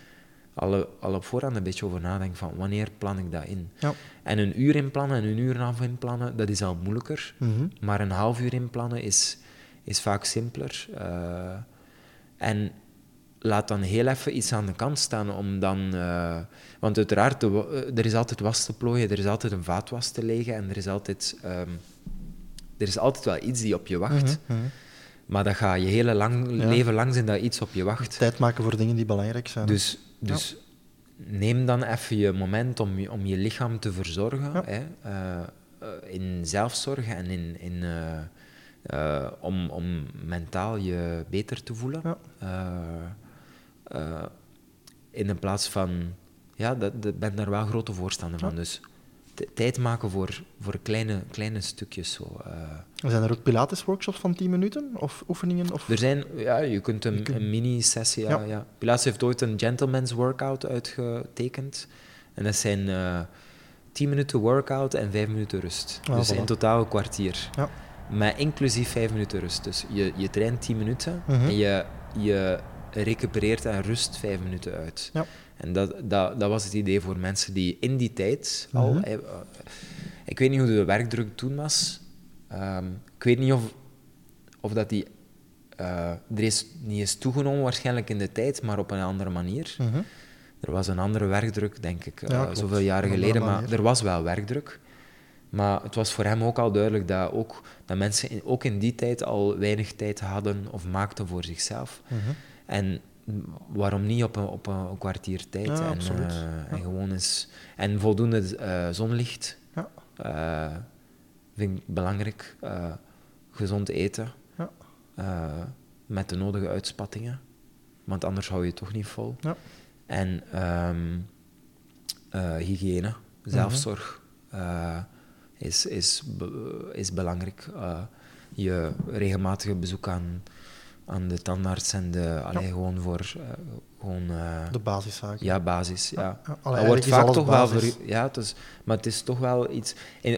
al, al op voorhand een beetje over nadenken van wanneer plan ik dat in. Ja. En een uur inplannen en een uur en een half inplannen, dat is al moeilijker. Mhm. Maar een half uur inplannen is, is vaak simpeler. Uh, en laat dan heel even iets aan de kant staan om dan... Uh, want uiteraard, er is altijd was te plooien, er is altijd een vaatwas te legen en er is altijd... Um, er is altijd wel iets die op je wacht. Mhm, mhm. Maar dat gaat je hele lang, leven lang zijn dat iets op je wacht. Tijd maken voor dingen die belangrijk zijn. Dus, dus neem dan even je moment om je, om je lichaam te verzorgen. Hè, uh, in zelfzorg en in, in, uh, om, om mentaal je beter te voelen. in plaats van... Ja, dat, dat ben daar wel grote voorstander van. Dus tijd maken voor, voor kleine, kleine stukjes. Zo, uh. Zijn er ook Pilates-workshops van 10 minuten of oefeningen? Of? Er zijn, ja, je kunt een, een mini-sessie. Ja, ja. Pilates heeft ooit een gentleman's workout uitgetekend. En dat zijn uh, eh, 10 minuten workout en 5 minuten rust. Ah, dus in totaal een kwartier. Ja. Met inclusief 5 minuten rust. Dus je, je traint 10 minuten mhm. en je, je recupereert en rust 5 minuten uit. Ja. En dat, dat, dat was het idee voor mensen die in die tijd al... Mhm. Eh, ik weet niet hoe de werkdruk toen was. Um, ik weet niet of, of dat die... Uh, er is niet is toegenomen waarschijnlijk in de tijd, maar op een andere manier. Mhm. Er was een andere werkdruk, denk ik, uh, zoveel jaren geleden, maar er was wel werkdruk. Maar het was voor hem ook al duidelijk dat, ook, dat mensen in, ook in die tijd al weinig tijd hadden of maakten voor zichzelf. Mhm. En waarom niet op een, op een kwartier tijd? en, uh, en, gewoon eens, en voldoende uh, zonlicht ja. uh, vind ik belangrijk. gezond eten. met de nodige uitspattingen. Want anders hou je het toch niet vol. Ja. En um, hygiëne, zelfzorg mhm. is, is, is belangrijk. je regelmatige bezoek aan aan de tandarts en de, allee, gewoon voor uh, gewoon, uh, de basiszaken. Ja, basis. Ja. ja. Allee, dat wordt vaak toch wel voor, ja, het is, maar het is toch wel iets. En,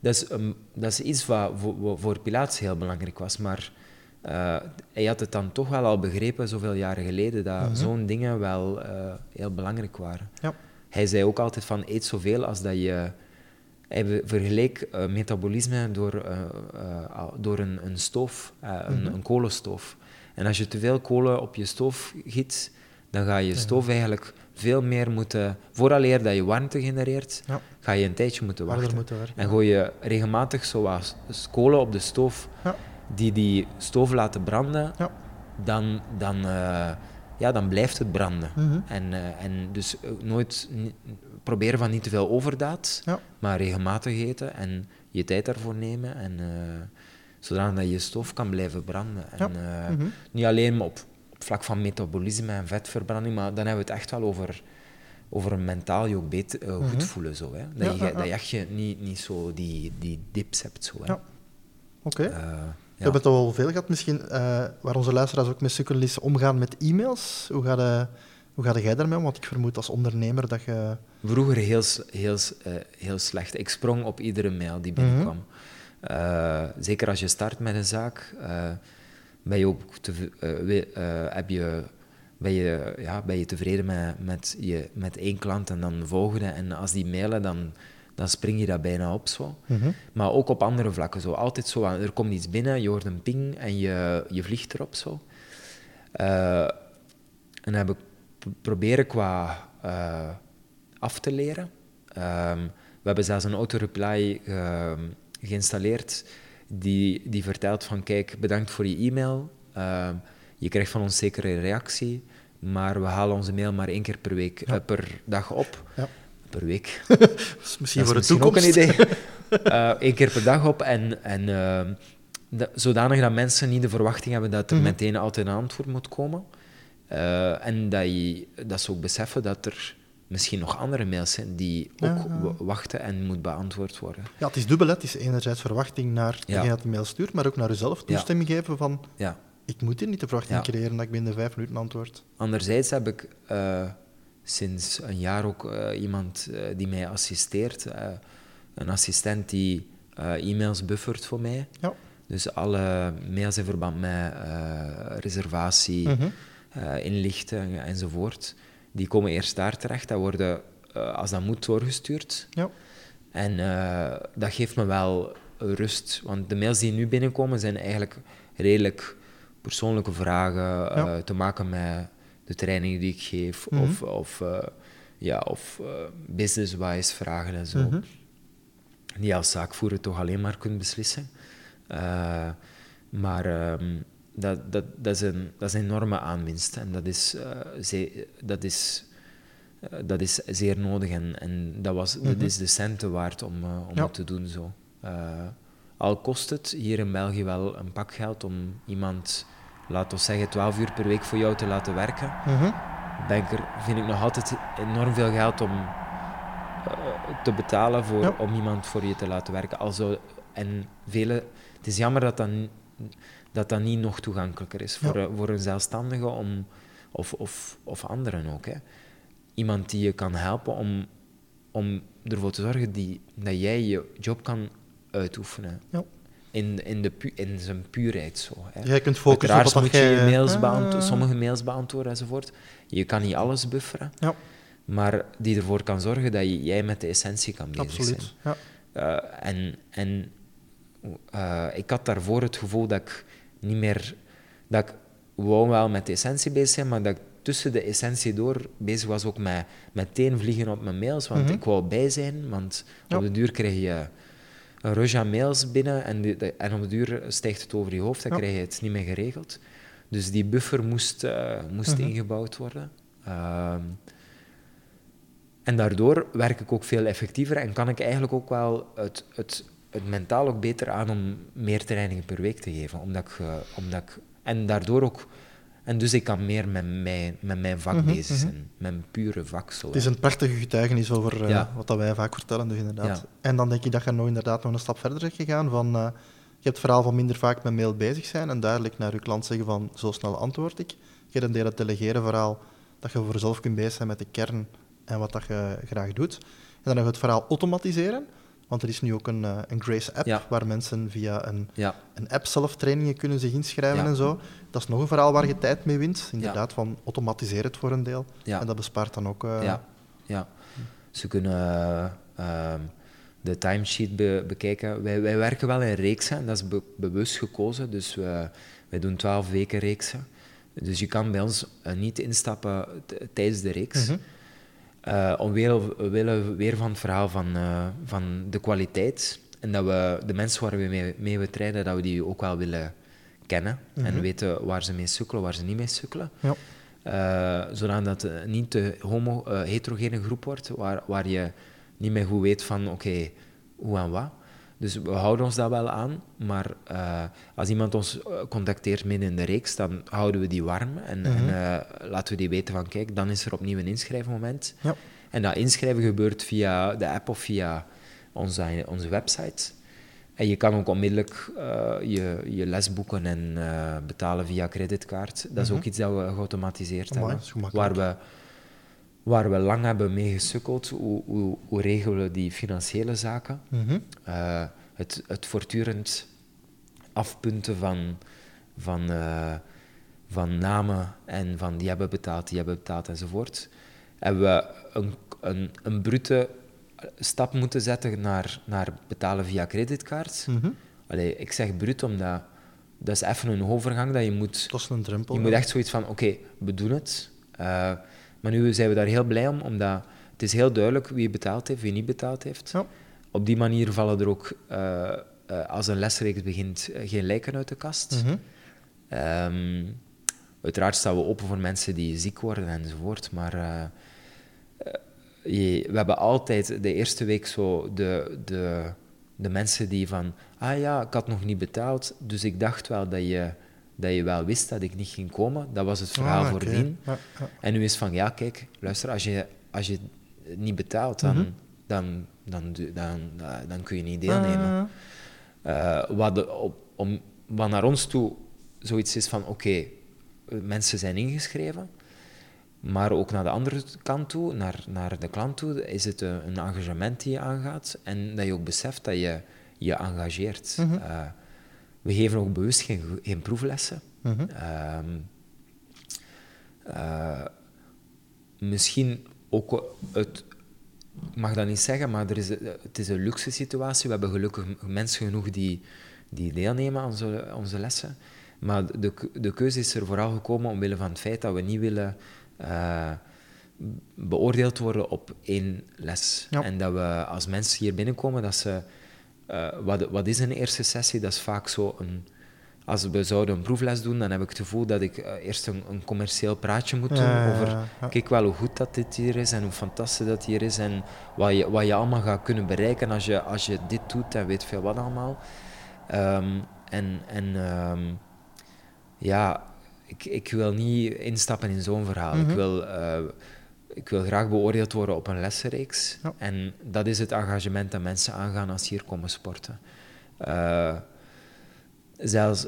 dat, is, um, dat is iets wat voor, voor Pilatus heel belangrijk was, maar uh, hij had het dan toch wel al begrepen, zoveel jaren geleden, dat mm zo'n dingen wel heel belangrijk waren. Ja. Hij zei ook altijd van eet zoveel als dat je hij vergeleek uh, metabolisme door, uh, uh, door een, een stoof, een, mm een, kolenstoof. En als je te veel kolen op je stoof giet, dan ga je stoof eigenlijk veel meer moeten... Vooraleer dat je warmte genereert, ja. ga je een tijdje moeten wachten. Moeten en gooi je regelmatig zoals kolen op de stoof, ja. die die stoof laten branden, dan... dan ja, dan blijft het branden. Mhm. en, en dus nooit proberen van niet te veel overdaad, maar regelmatig eten en je tijd daarvoor nemen. En, uh, zodat je stof kan blijven branden. En, mm -hmm. Niet alleen op, op vlak van metabolisme en vetverbranding, maar dan hebben we het echt wel over, over mentaal je ook beter, uh, goed mhm. voelen. Zo, hè? Dat, je, dat je niet, niet zo die, die dips hebt. Zo, hè? Ja. Oké. Okay. We hebben het al wel veel gehad, misschien, waar onze luisteraars ook mee sukkelen, is omgaan met e-mails. Hoe ga, je, hoe ga jij daarmee om? Want ik vermoed als ondernemer dat je Vroeger heel, heel, heel slecht. Ik sprong op iedere mail die binnenkwam. Mm zeker als je start met een zaak, uh, ben je ook te, heb je, ben je, ja, ben je tevreden met, met, je, met één klant en dan de volgende. En als die mailen, dan, dan spring je daar bijna op. Zo. Mhm. Maar ook op andere vlakken. Zo. Altijd zo, er komt iets binnen, je hoort een ping en je, je vliegt erop. Zo. en heb ik proberen qua af te leren. Ehm, we hebben zelfs een auto-reply geïnstalleerd die, die vertelt van kijk, bedankt voor je e-mail. Ehm, je krijgt van ons zeker een reactie, maar we halen onze mail maar één keer per, week, eh, per dag op. Ja. Per week. dat is misschien voor de toekomst. ook een idee. Eén eh, keer per dag op en, en ehm, zodanig dat mensen niet de verwachting hebben dat er mhm. meteen altijd een antwoord moet komen. Uh, en dat, je, dat ze ook beseffen dat er misschien nog andere mails zijn die ook wachten en moet beantwoord worden. Ja, het is dubbel. Het is enerzijds verwachting naar degene dat de mail stuurt, maar ook naar uzelf toestemming geven van... Ja. Ik moet hier niet de verwachting creëren dat ik binnen vijf minuten antwoord. Anderzijds heb ik uh, sinds een jaar ook uh, iemand uh, die mij assisteert. een assistent die e-mails buffert voor mij. Ja. Dus alle mails in verband met reservatie, mm -hmm. inlichten enzovoort die komen eerst daar terecht. Dat worden, uh, als dat moet, doorgestuurd. Ja. En uh, dat geeft me wel rust. Want de mails die nu binnenkomen zijn eigenlijk redelijk persoonlijke vragen uh, te maken met de trainingen die ik geef. Mm -hmm. Of, of, ja, of business-wise vragen en zo. Mm -hmm. Die als zaakvoerder toch alleen maar kunt beslissen. maar... Um, dat, dat, dat, is een, dat is een enorme aanwinst. En dat is, uh, zeer, dat is, uh, dat is zeer nodig. En, en dat, was, mm -hmm. dat mhm. is de centen waard om, uh, om ja. te doen. Zo. al kost het hier in België wel een pak geld om iemand, laten we zeggen, 12 uur per week voor jou te laten werken. Mm -hmm. denk er, vind ik nog altijd enorm veel geld om te betalen voor, ja. om iemand voor je te laten werken. Also, en vele, het is jammer dat dat dat dat niet nog toegankelijker is voor, voor een zelfstandige om, of, of, of anderen ook. Hè. Iemand die je kan helpen om, om ervoor te zorgen die, dat jij je job kan uitoefenen. Ja. In, in, de pu in zijn puurheid zo. Hè. Jij kunt focussen op wat moet je mails ah. sommige mails beantwoorden enzovoort. Je kan niet alles bufferen, ja. maar die ervoor kan zorgen dat jij met de essentie kan bezig Absoluut. zijn. Ja. Uh, en en uh, ik had daarvoor het gevoel dat ik niet meer... Dat ik wou wel met de essentie bezig zijn, maar dat ik tussen de essentie door bezig was ook met meteen vliegen op mijn mails, want mhm. ik wou bij zijn, want op de duur krijg je een rush aan mails binnen en, en op de duur stijgt het over je hoofd, dan krijg je het niet meer geregeld. Dus die buffer moest, uh, moest mhm. ingebouwd worden. Uh, en daardoor werk ik ook veel effectiever en kan ik eigenlijk ook wel het, het het mentaal ook beter aan om meer trainingen per week te geven. Omdat ik, uh, omdat ik, en daardoor ook... En dus ik kan meer met mijn, met mijn vak mm -hmm, bezig zijn, mm -hmm. mijn pure vak. Zo, het is een prachtige getuigenis over uh, ja. wat dat wij vaak vertellen, dus inderdaad. Ja. En dan denk ik dat je nog inderdaad nog een stap verder bent gegaan van... Uh, je hebt het verhaal van minder vaak met mail bezig zijn en duidelijk naar je klant zeggen van zo snel antwoord ik. Je hebt een deel het delegeren verhaal dat je voor jezelf kunt bezig zijn met de kern en wat dat je graag doet. En dan nog het verhaal automatiseren. Want er is nu ook een, uh, een Grace-app waar mensen via een, een app zelf trainingen kunnen zich inschrijven en zo. Dat is nog een verhaal waar je tijd mee wint. Inderdaad, van automatiseer het voor een deel. En dat bespaart dan ook... Uh... Ja. ze kunnen uh, de timesheet be bekijken. Wij, wij werken wel in reeksen, dat is be bewust gekozen. Dus we, wij doen twaalf weken reeksen. Dus je kan bij ons niet instappen tijdens de reeks. Mm uh, omwille we weer van het verhaal van, uh, van de kwaliteit. En dat we de mensen waar we mee, mee we trainen, dat we die ook wel willen kennen. En mhm. weten waar ze mee sukkelen, waar ze niet mee sukkelen. Ja. Uh, zodat het niet te homo, heterogene groep wordt, waar, waar je niet meer goed weet van oké, hoe en wat. Dus we houden ons daar wel aan, maar uh, als iemand ons eh, contacteert midden in de reeks, dan houden we die warm en, mm -hmm. en uh, laten we die weten van kijk, dan is er opnieuw een inschrijfmoment. Ja. En dat inschrijven gebeurt via de app of via onze, onze website. En je kan ook onmiddellijk uh, je, je les boeken en betalen via creditcard. Dat is mm -hmm. ook iets dat we geautomatiseerd oh, hebben, waar we waar we lang hebben mee gesukkeld. Hoe, hoe, hoe regelen we die financiële zaken? Mhm. Eh, het, het voortdurend afpunten van, van, uh, van namen en van die hebben betaald, die hebben betaald enzovoort. Hebben we een, een, een brute stap moeten zetten naar, naar betalen via creditcard. Mm -hmm. Allee, ik zeg brut omdat dat is even een overgang dat je moet... Dat is een drempel. Je moet echt zoiets van, oké, okay, we doen het. Uh, maar nu zijn we daar heel blij om, omdat het is heel duidelijk wie betaald heeft, wie niet betaald heeft. Ja. Op die manier vallen er ook, als een lesreeks begint, geen lijken uit de kast. Mm Uiteraard staan we open voor mensen die ziek worden enzovoort, maar je, we hebben altijd de eerste week zo de, de, de mensen die van, ah ja, ik had nog niet betaald, dus ik dacht wel dat je, dat je wel wist dat ik niet ging komen. Dat was het verhaal ah, voordien. En nu is van, ja, kijk, luister, als je, als je niet betaalt, dan, mhm. dan, dan, dan, dan, kun je niet deelnemen. Uh, wat, op, om, wat naar ons toe zoiets is van, oké, mensen zijn ingeschreven. Maar ook naar de andere kant toe, naar, naar de klant toe, is het een, een engagement die je aangaat. En dat je ook beseft dat je je engageert. Mhm. Eh, we geven ook bewust geen, geen proeflessen. Mhm. Ehm, eh, misschien ook het, ik mag dat niet zeggen, maar er is, het is een luxe situatie. We hebben gelukkig mensen genoeg die, die deelnemen aan onze, onze lessen. Maar de, de keuze is er vooral gekomen omwille van het feit dat we niet willen uh, beoordeeld worden op één les. En dat we als mensen hier binnenkomen, dat ze... Uh, wat, wat is een eerste sessie? Dat is vaak zo een... Als we zouden een proefles doen, dan heb ik het gevoel dat ik uh, eerst een, een, commercieel praatje moet doen over... Kijk wel hoe goed dat dit hier is en hoe fantastisch dat hier is en wat je, wat je allemaal gaat kunnen bereiken als je, als je dit doet en weet veel wat allemaal. Um, en... en um, ja, ik, ik wil niet instappen in zo'n verhaal. ik, mhm. wil, uh, ik wil graag beoordeeld worden op een lessenreeks. En dat is het engagement dat mensen aangaan als ze hier komen sporten. Uh, zelfs,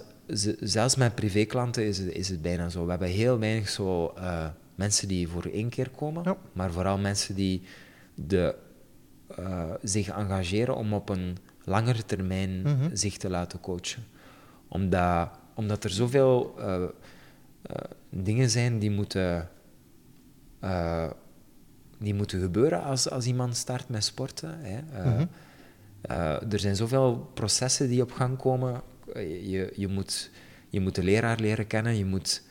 zelfs met privéklanten is het, is het bijna zo. We hebben heel weinig zo, uh, mensen die voor één keer komen, maar vooral mensen die de, zich engageren om op een langere termijn mhm. zich te laten coachen. Omdat omdat er zoveel dingen zijn die moeten, uh, die moeten gebeuren als, als iemand start met sporten. Hè. Mhm. er zijn zoveel processen die op gang komen. Je, je, moet, je moet de leraar leren kennen, je moet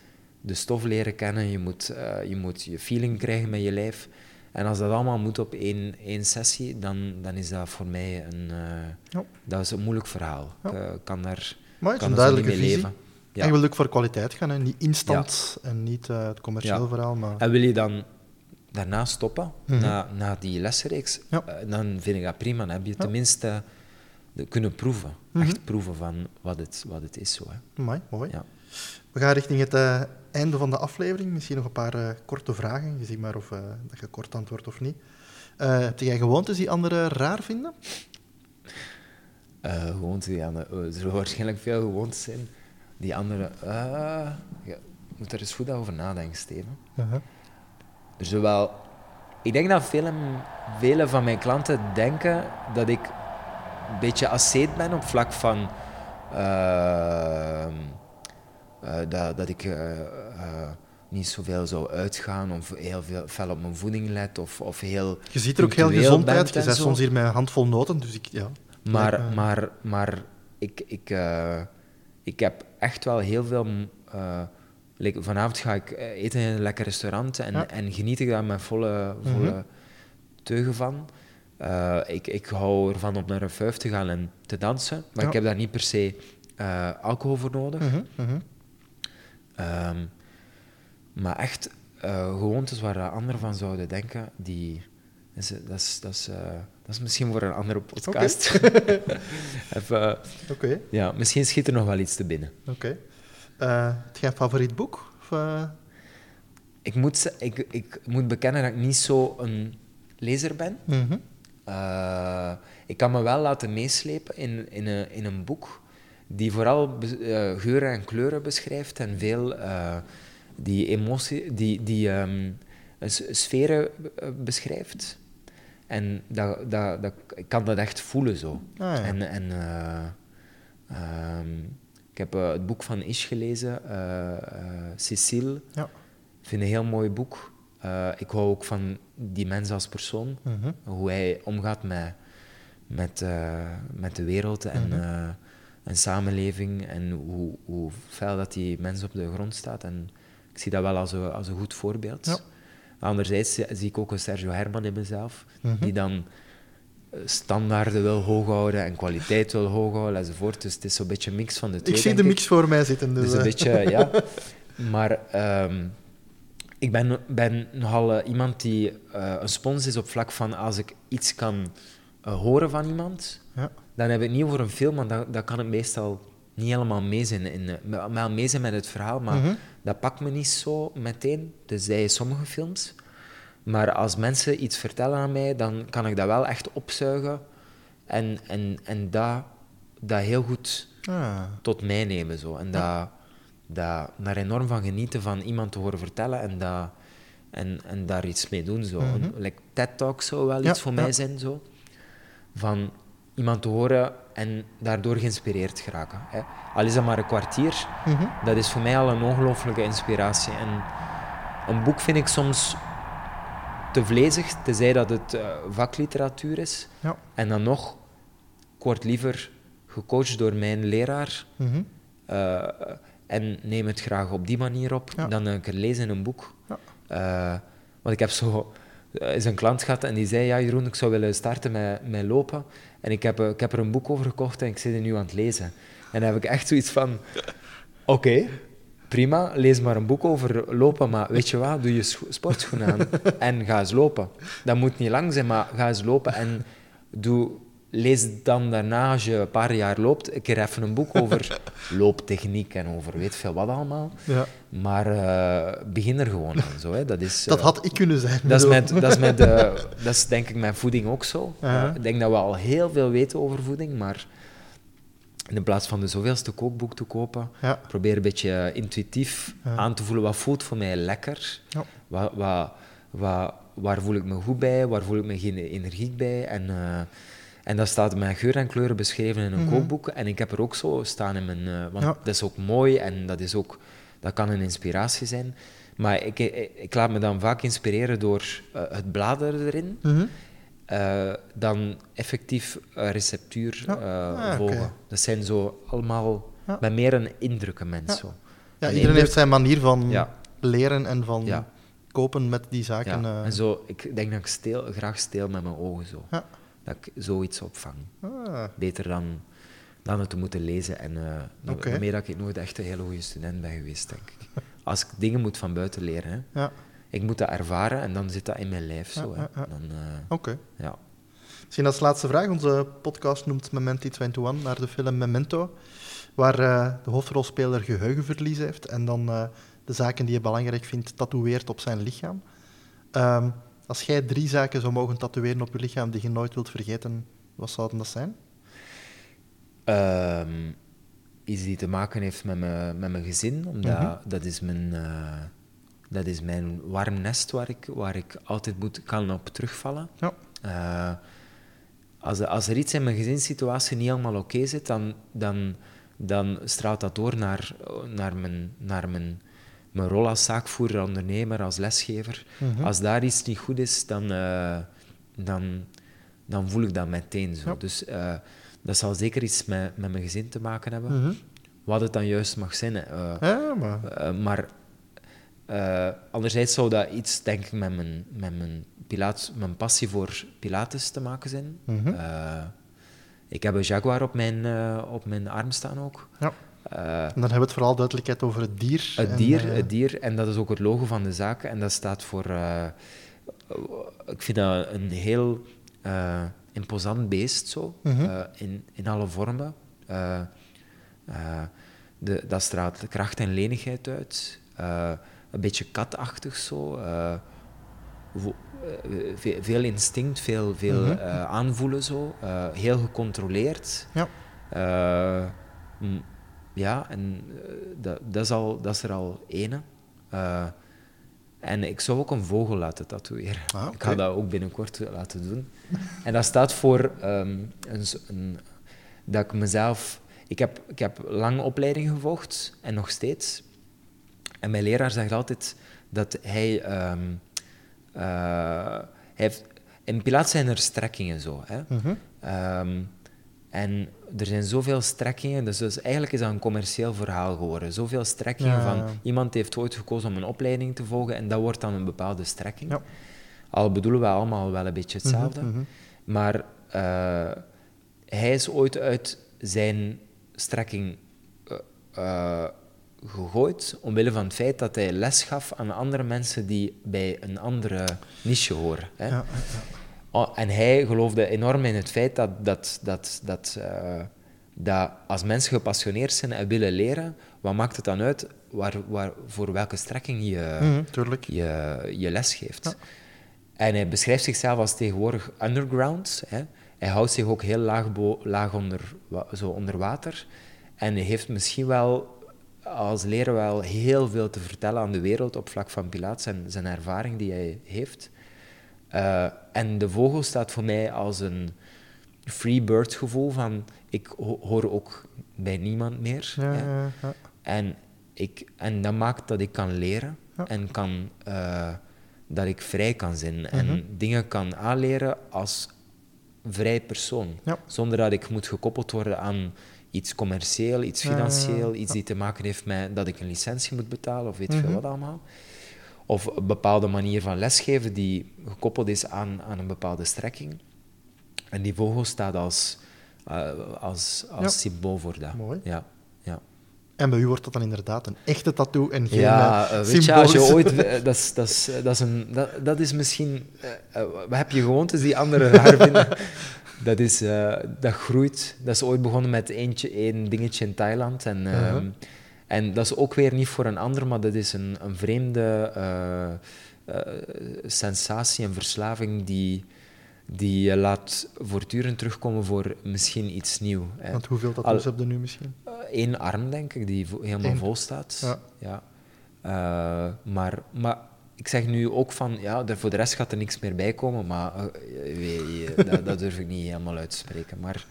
de stof leren kennen, je moet, je moet je feeling krijgen met je lijf. En als dat allemaal moet op één, één sessie, dan, dan is dat voor mij een, dat is een moeilijk verhaal. Ik kan daar maar het is een duidelijke visie. Leven. Ja. En je wil ook voor kwaliteit gaan, hè? niet instant en niet uh, het commercieel verhaal. Maar... En wil je dan daarna stoppen, mhm. na, na die lesreeks, uh, dan vind ik dat prima. Dan heb je tenminste de, kunnen proeven. Mhm. Echt proeven van wat het, wat het is. Zo, hè. Mooi, mooi. We gaan richting het uh, einde van de aflevering. Misschien nog een paar korte vragen. Je ziet maar of dat je kort antwoordt of niet. heb jij gewoontes die anderen raar vinden? gewoontes die anderen... er zullen waarschijnlijk veel gewoontes zijn die andere, uh, je moet er eens goed over nadenken, Steven. Uh -huh. Er wel, ik denk dat vele, vele van mijn klanten denken dat ik een beetje asceet ben op vlak van uh, dat, dat ik niet zoveel zou uitgaan of heel veel fel op mijn voeding let of, of heel Je ziet er ook heel gezond uit. Je bent soms hier met een handvol noten, dus ik, ja. Maar, maar, maar ik, ik, ik heb echt wel heel veel. Uh, vanavond ga ik eh, eten in een lekker restaurant en, en geniet ik daar met volle, volle mhm. teugen van. Uh, ik, ik hou ervan om naar een vuif te gaan en te dansen, maar ik heb daar niet per se alcohol voor nodig. Mm maar echt gewoontes waar anderen van zouden denken, die, dat, is, dat, is, dat, is misschien voor een andere podcast. Oké. Okay. Ja, misschien schiet er nog wel iets te binnen. Oké. Okay. Uh, een favoriet boek? Of, uh... ik, moet, ik, ik moet bekennen dat ik niet zo een lezer ben. Mm -hmm. uh, ik kan me wel laten meeslepen in, in, een, in een boek die vooral geuren en kleuren beschrijft en veel die emotie, die, die um, sferen beschrijft. En dat, dat, dat, ik kan dat echt voelen zo. Ah, en, en uh, um, ik heb uh, het boek van Ish gelezen, uh, Cecile. Ja. Ik vind een heel mooi boek. ik hou ook van die mens als persoon. -hmm. Hoe hij omgaat met, met, met de wereld en, -hmm. en samenleving. En hoe, hoe fel dat die mens op de grond staat. En ik zie dat wel als een, als een goed voorbeeld. Ja. Anderzijds zie ik ook een Sergio Herman in mezelf, mhm. die dan standaarden wil hoog houden en kwaliteit wil hoog houden enzovoort. Dus het is zo'n beetje een mix van de twee. Ik zie de mix voor mij zitten. Dus, dus een eh. beetje, ja. Maar um, ik ben, ben nogal uh, iemand die uh, een spons is op vlak van als ik iets kan horen van iemand, ja. dan heb ik het niet over een film, maar dan, dan kan ik meestal niet helemaal mee zijn, in, wel mee zijn met het verhaal, maar mm -hmm. Dat pakt me niet zo meteen. Dus zij sommige films. Maar als mensen iets vertellen aan mij, dan kan ik dat wel echt opzuigen en, en, en dat, dat heel goed ah. tot mij nemen. Zo. En dat, dat, daar enorm van genieten van iemand te horen vertellen en, dat, en, en daar iets mee doen. Zo. Mm like TED Talk zou wel iets voor mij zijn. Zo. Van iemand te horen en daardoor geïnspireerd geraken. Hè. Al is dat maar een kwartier, mhm. dat is voor mij al een ongelooflijke inspiratie. En een boek vind ik soms te vlezig, tenzij dat het uh, vakliteratuur is. Ja. En dan nog, ik word liever gecoacht door mijn leraar mhm. eh, en neem het graag op die manier op dan een keer lezen in een boek. Ja. Uh, want ik heb zo is een klant gehad en die zei, ja Jeroen, ik zou willen starten met, met lopen. En ik heb, ik heb er een boek over gekocht en ik zit er nu aan het lezen. En dan heb ik echt zoiets van, oké, prima, lees maar een boek over lopen, maar weet je wat, doe je sportschoenen aan en ga eens lopen. Dat moet niet lang zijn, maar ga eens lopen en doe, lees dan daarna, als je een paar jaar loopt, een keer even een boek over looptechniek en over weet veel wat allemaal. Ja. Maar uh, begin er gewoon aan. Zo, hè. Dat, is, dat had ik kunnen zijn. Dat is, met, dat, is met, uh, dat is denk ik met voeding ook zo. Uh, ik denk dat we al heel veel weten over voeding, maar in plaats van de zoveelste kookboek te kopen, ja. probeer een beetje intuïtief aan te voelen wat voelt voor mij lekker. Ja. Wat, wat, wat, waar voel ik me goed bij, waar voel ik me geen energie bij. En, en dat staat met geur en kleuren beschreven in een mm kookboek. En ik heb er ook zo staan in mijn... Want dat is ook mooi en dat, is ook, dat kan een inspiratie zijn. Maar ik, ik, ik laat me dan vaak inspireren door uh, het bladeren erin. Mm -hmm. Uh, dan effectief receptuur uh, ah, volgen. Dat zijn zo allemaal ja. met meer een indrukken mensen. Ja. iedereen heeft zijn manier van leren en van kopen met die zaken. En zo, ik denk dat ik steel, graag steel met mijn ogen zo. Dat ik zoiets opvang. Ah. Beter dan, dan het te moeten lezen. En okay. daarmee dat ik nooit echt een hele goede student ben geweest, denk ik. Als ik dingen moet van buiten leren, hè, ik moet dat ervaren en dan zit dat in mijn lijf zo. Ja, ja, uh, Oké. Ja. Misschien als laatste vraag. Onze podcast noemt Memento 21 naar de film Memento, waar uh, de hoofdrolspeler geheugenverlies heeft en dan uh, de zaken die je belangrijk vindt tatoeëert op zijn lichaam. Um, als jij drie zaken zou mogen tatoeëren op je lichaam die je nooit wilt vergeten, wat zouden dat zijn? Um, iets die te maken heeft met, me, met mijn gezin, omdat mm -hmm. dat is mijn dat is mijn warm nest waar ik, waar ik altijd moet, kan op terugvallen. Ja. Uh, als, als er iets in mijn gezinssituatie niet helemaal oké zit, dan, dan, dan straalt dat door naar, naar, mijn, naar mijn, mijn rol als zaakvoerder, ondernemer, als lesgever. Mhm. Als daar iets niet goed is, dan, uh, dan, dan voel ik dat meteen zo. Dus dat zal zeker iets met, met mijn gezin te maken hebben. Mm Wat het dan juist mag zijn. ja, maar... maar uh, anderzijds zou dat iets, denk ik, met mijn, met mijn, Pilates, mijn passie voor Pilates te maken zijn. Mm -hmm. uh, ik heb een Jaguar op mijn, op mijn arm staan ook. Ja. en dan hebben we het vooral duidelijkheid over het dier. Het dier, het dier. En dat is ook het logo van de zaak. En dat staat voor... ik vind dat een heel imposant beest, zo. Mm -hmm. in, in alle vormen. De, dat straalt kracht en lenigheid uit een beetje katachtig zo. Veel instinct, veel, veel mm -hmm. uh, aanvoelen zo. Heel gecontroleerd. Ja. ja, en dat, dat, is al, dat is er al ene. En ik zou ook een vogel laten tatoeëren. Ah, okay. Ik ga dat ook binnenkort laten doen. en dat staat voor um, een, een, dat ik mezelf... Ik heb, ik heb lang opleiding gevolgd en nog steeds. En mijn leraar zegt altijd dat hij. Um, uh, heeft, in Pilates zijn er strekkingen zo. Hè? -hmm. um, En er zijn zoveel strekkingen, dus, dus, eigenlijk is dat een commercieel verhaal geworden. Zoveel strekkingen van iemand heeft ooit gekozen om een opleiding te volgen en dat wordt dan een bepaalde strekking. Ja. Al bedoelen we allemaal wel een beetje hetzelfde. Mhm, mhm. Maar uh, hij is ooit uit zijn strekking uh, gegooid omwille van het feit dat hij les gaf aan andere mensen die bij een andere niche horen. Hè. Oh, en hij geloofde enorm in het feit dat, dat, dat, dat, uh, dat als mensen gepassioneerd zijn en willen leren, wat maakt het dan uit waar, waar, voor welke strekking je, mm, je, je les geeft. En hij beschrijft zichzelf als tegenwoordig underground. Hè. Hij houdt zich ook heel laag, laag onder, zo onder water. En hij heeft misschien wel als leraar wel heel veel te vertellen aan de wereld op vlak van Pilates en zijn ervaring die hij heeft. Uh, en de vogel staat voor mij als een free bird gevoel van ik hoor ook bij niemand meer. Ja, ja. Ja, en, ik, en dat maakt dat ik kan leren en kan, uh, dat ik vrij kan zijn en mhm. dingen kan aanleren als vrij persoon. Zonder dat ik moet gekoppeld worden aan iets commercieel, iets financieel, iets die te maken heeft met dat ik een licentie moet betalen of weet mm veel mhm. wat allemaal. Of een bepaalde manier van lesgeven die gekoppeld is aan, aan een bepaalde strekking. En die vogel staat als, uh, als, als symbool voor dat. Mooi. Ja, ja. En bij u wordt dat dan inderdaad een echte tattoo en geen ja, uh, weet je, als je ooit... dat, is, dat, is, dat, is een, dat, dat is misschien... Uh, heb je gewoontes die anderen raar vinden? dat, is, uh, dat groeit. Dat is ooit begonnen met eentje, één dingetje in Thailand. En, uh en dat is ook weer niet voor een ander, maar dat is een, een vreemde uh, sensatie en verslaving die, die je laat voortdurend terugkomen voor misschien iets nieuws. Want hoeveel tattoos heb je nu misschien? Eén arm, denk ik, die helemaal vol staat. Ja. ja. maar, maar ik zeg nu ook van, ja, voor de rest gaat er niks meer bij komen, maar uh, dat, dat, durf ik niet helemaal uit te spreken. Maar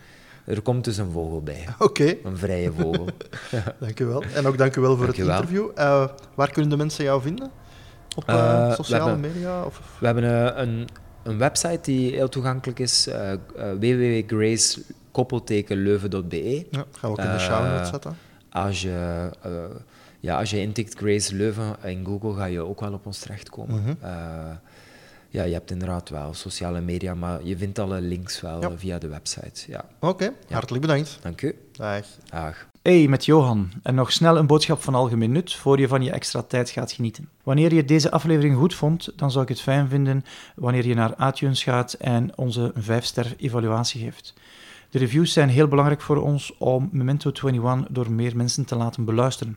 er komt dus een vogel bij. Oké. Een vrije vogel. dank u wel. En ook dank u wel voor het interview. Uh, waar kunnen de mensen jou vinden? Op uh, sociale media? Of? We hebben een, een website die heel toegankelijk is, www.grace-leuven.be. Ja, gaan we ook in de show notes zetten. Als je ja, als je intikt Grace Leuven in Google, ga je ook wel op ons terechtkomen. Mm ja, je hebt inderdaad wel sociale media, maar je vindt alle links wel via de website. Ja. Oké, hartelijk bedankt. Dank u. Dag. Dag. Hey, met Johan. En nog snel een boodschap van algemeen nut voor je van je extra tijd gaat genieten. Wanneer je deze aflevering goed vond, dan zou ik het fijn vinden wanneer je naar iTunes gaat en onze 5-ster evaluatie geeft. De reviews zijn heel belangrijk voor ons om Memento 21 door meer mensen te laten beluisteren.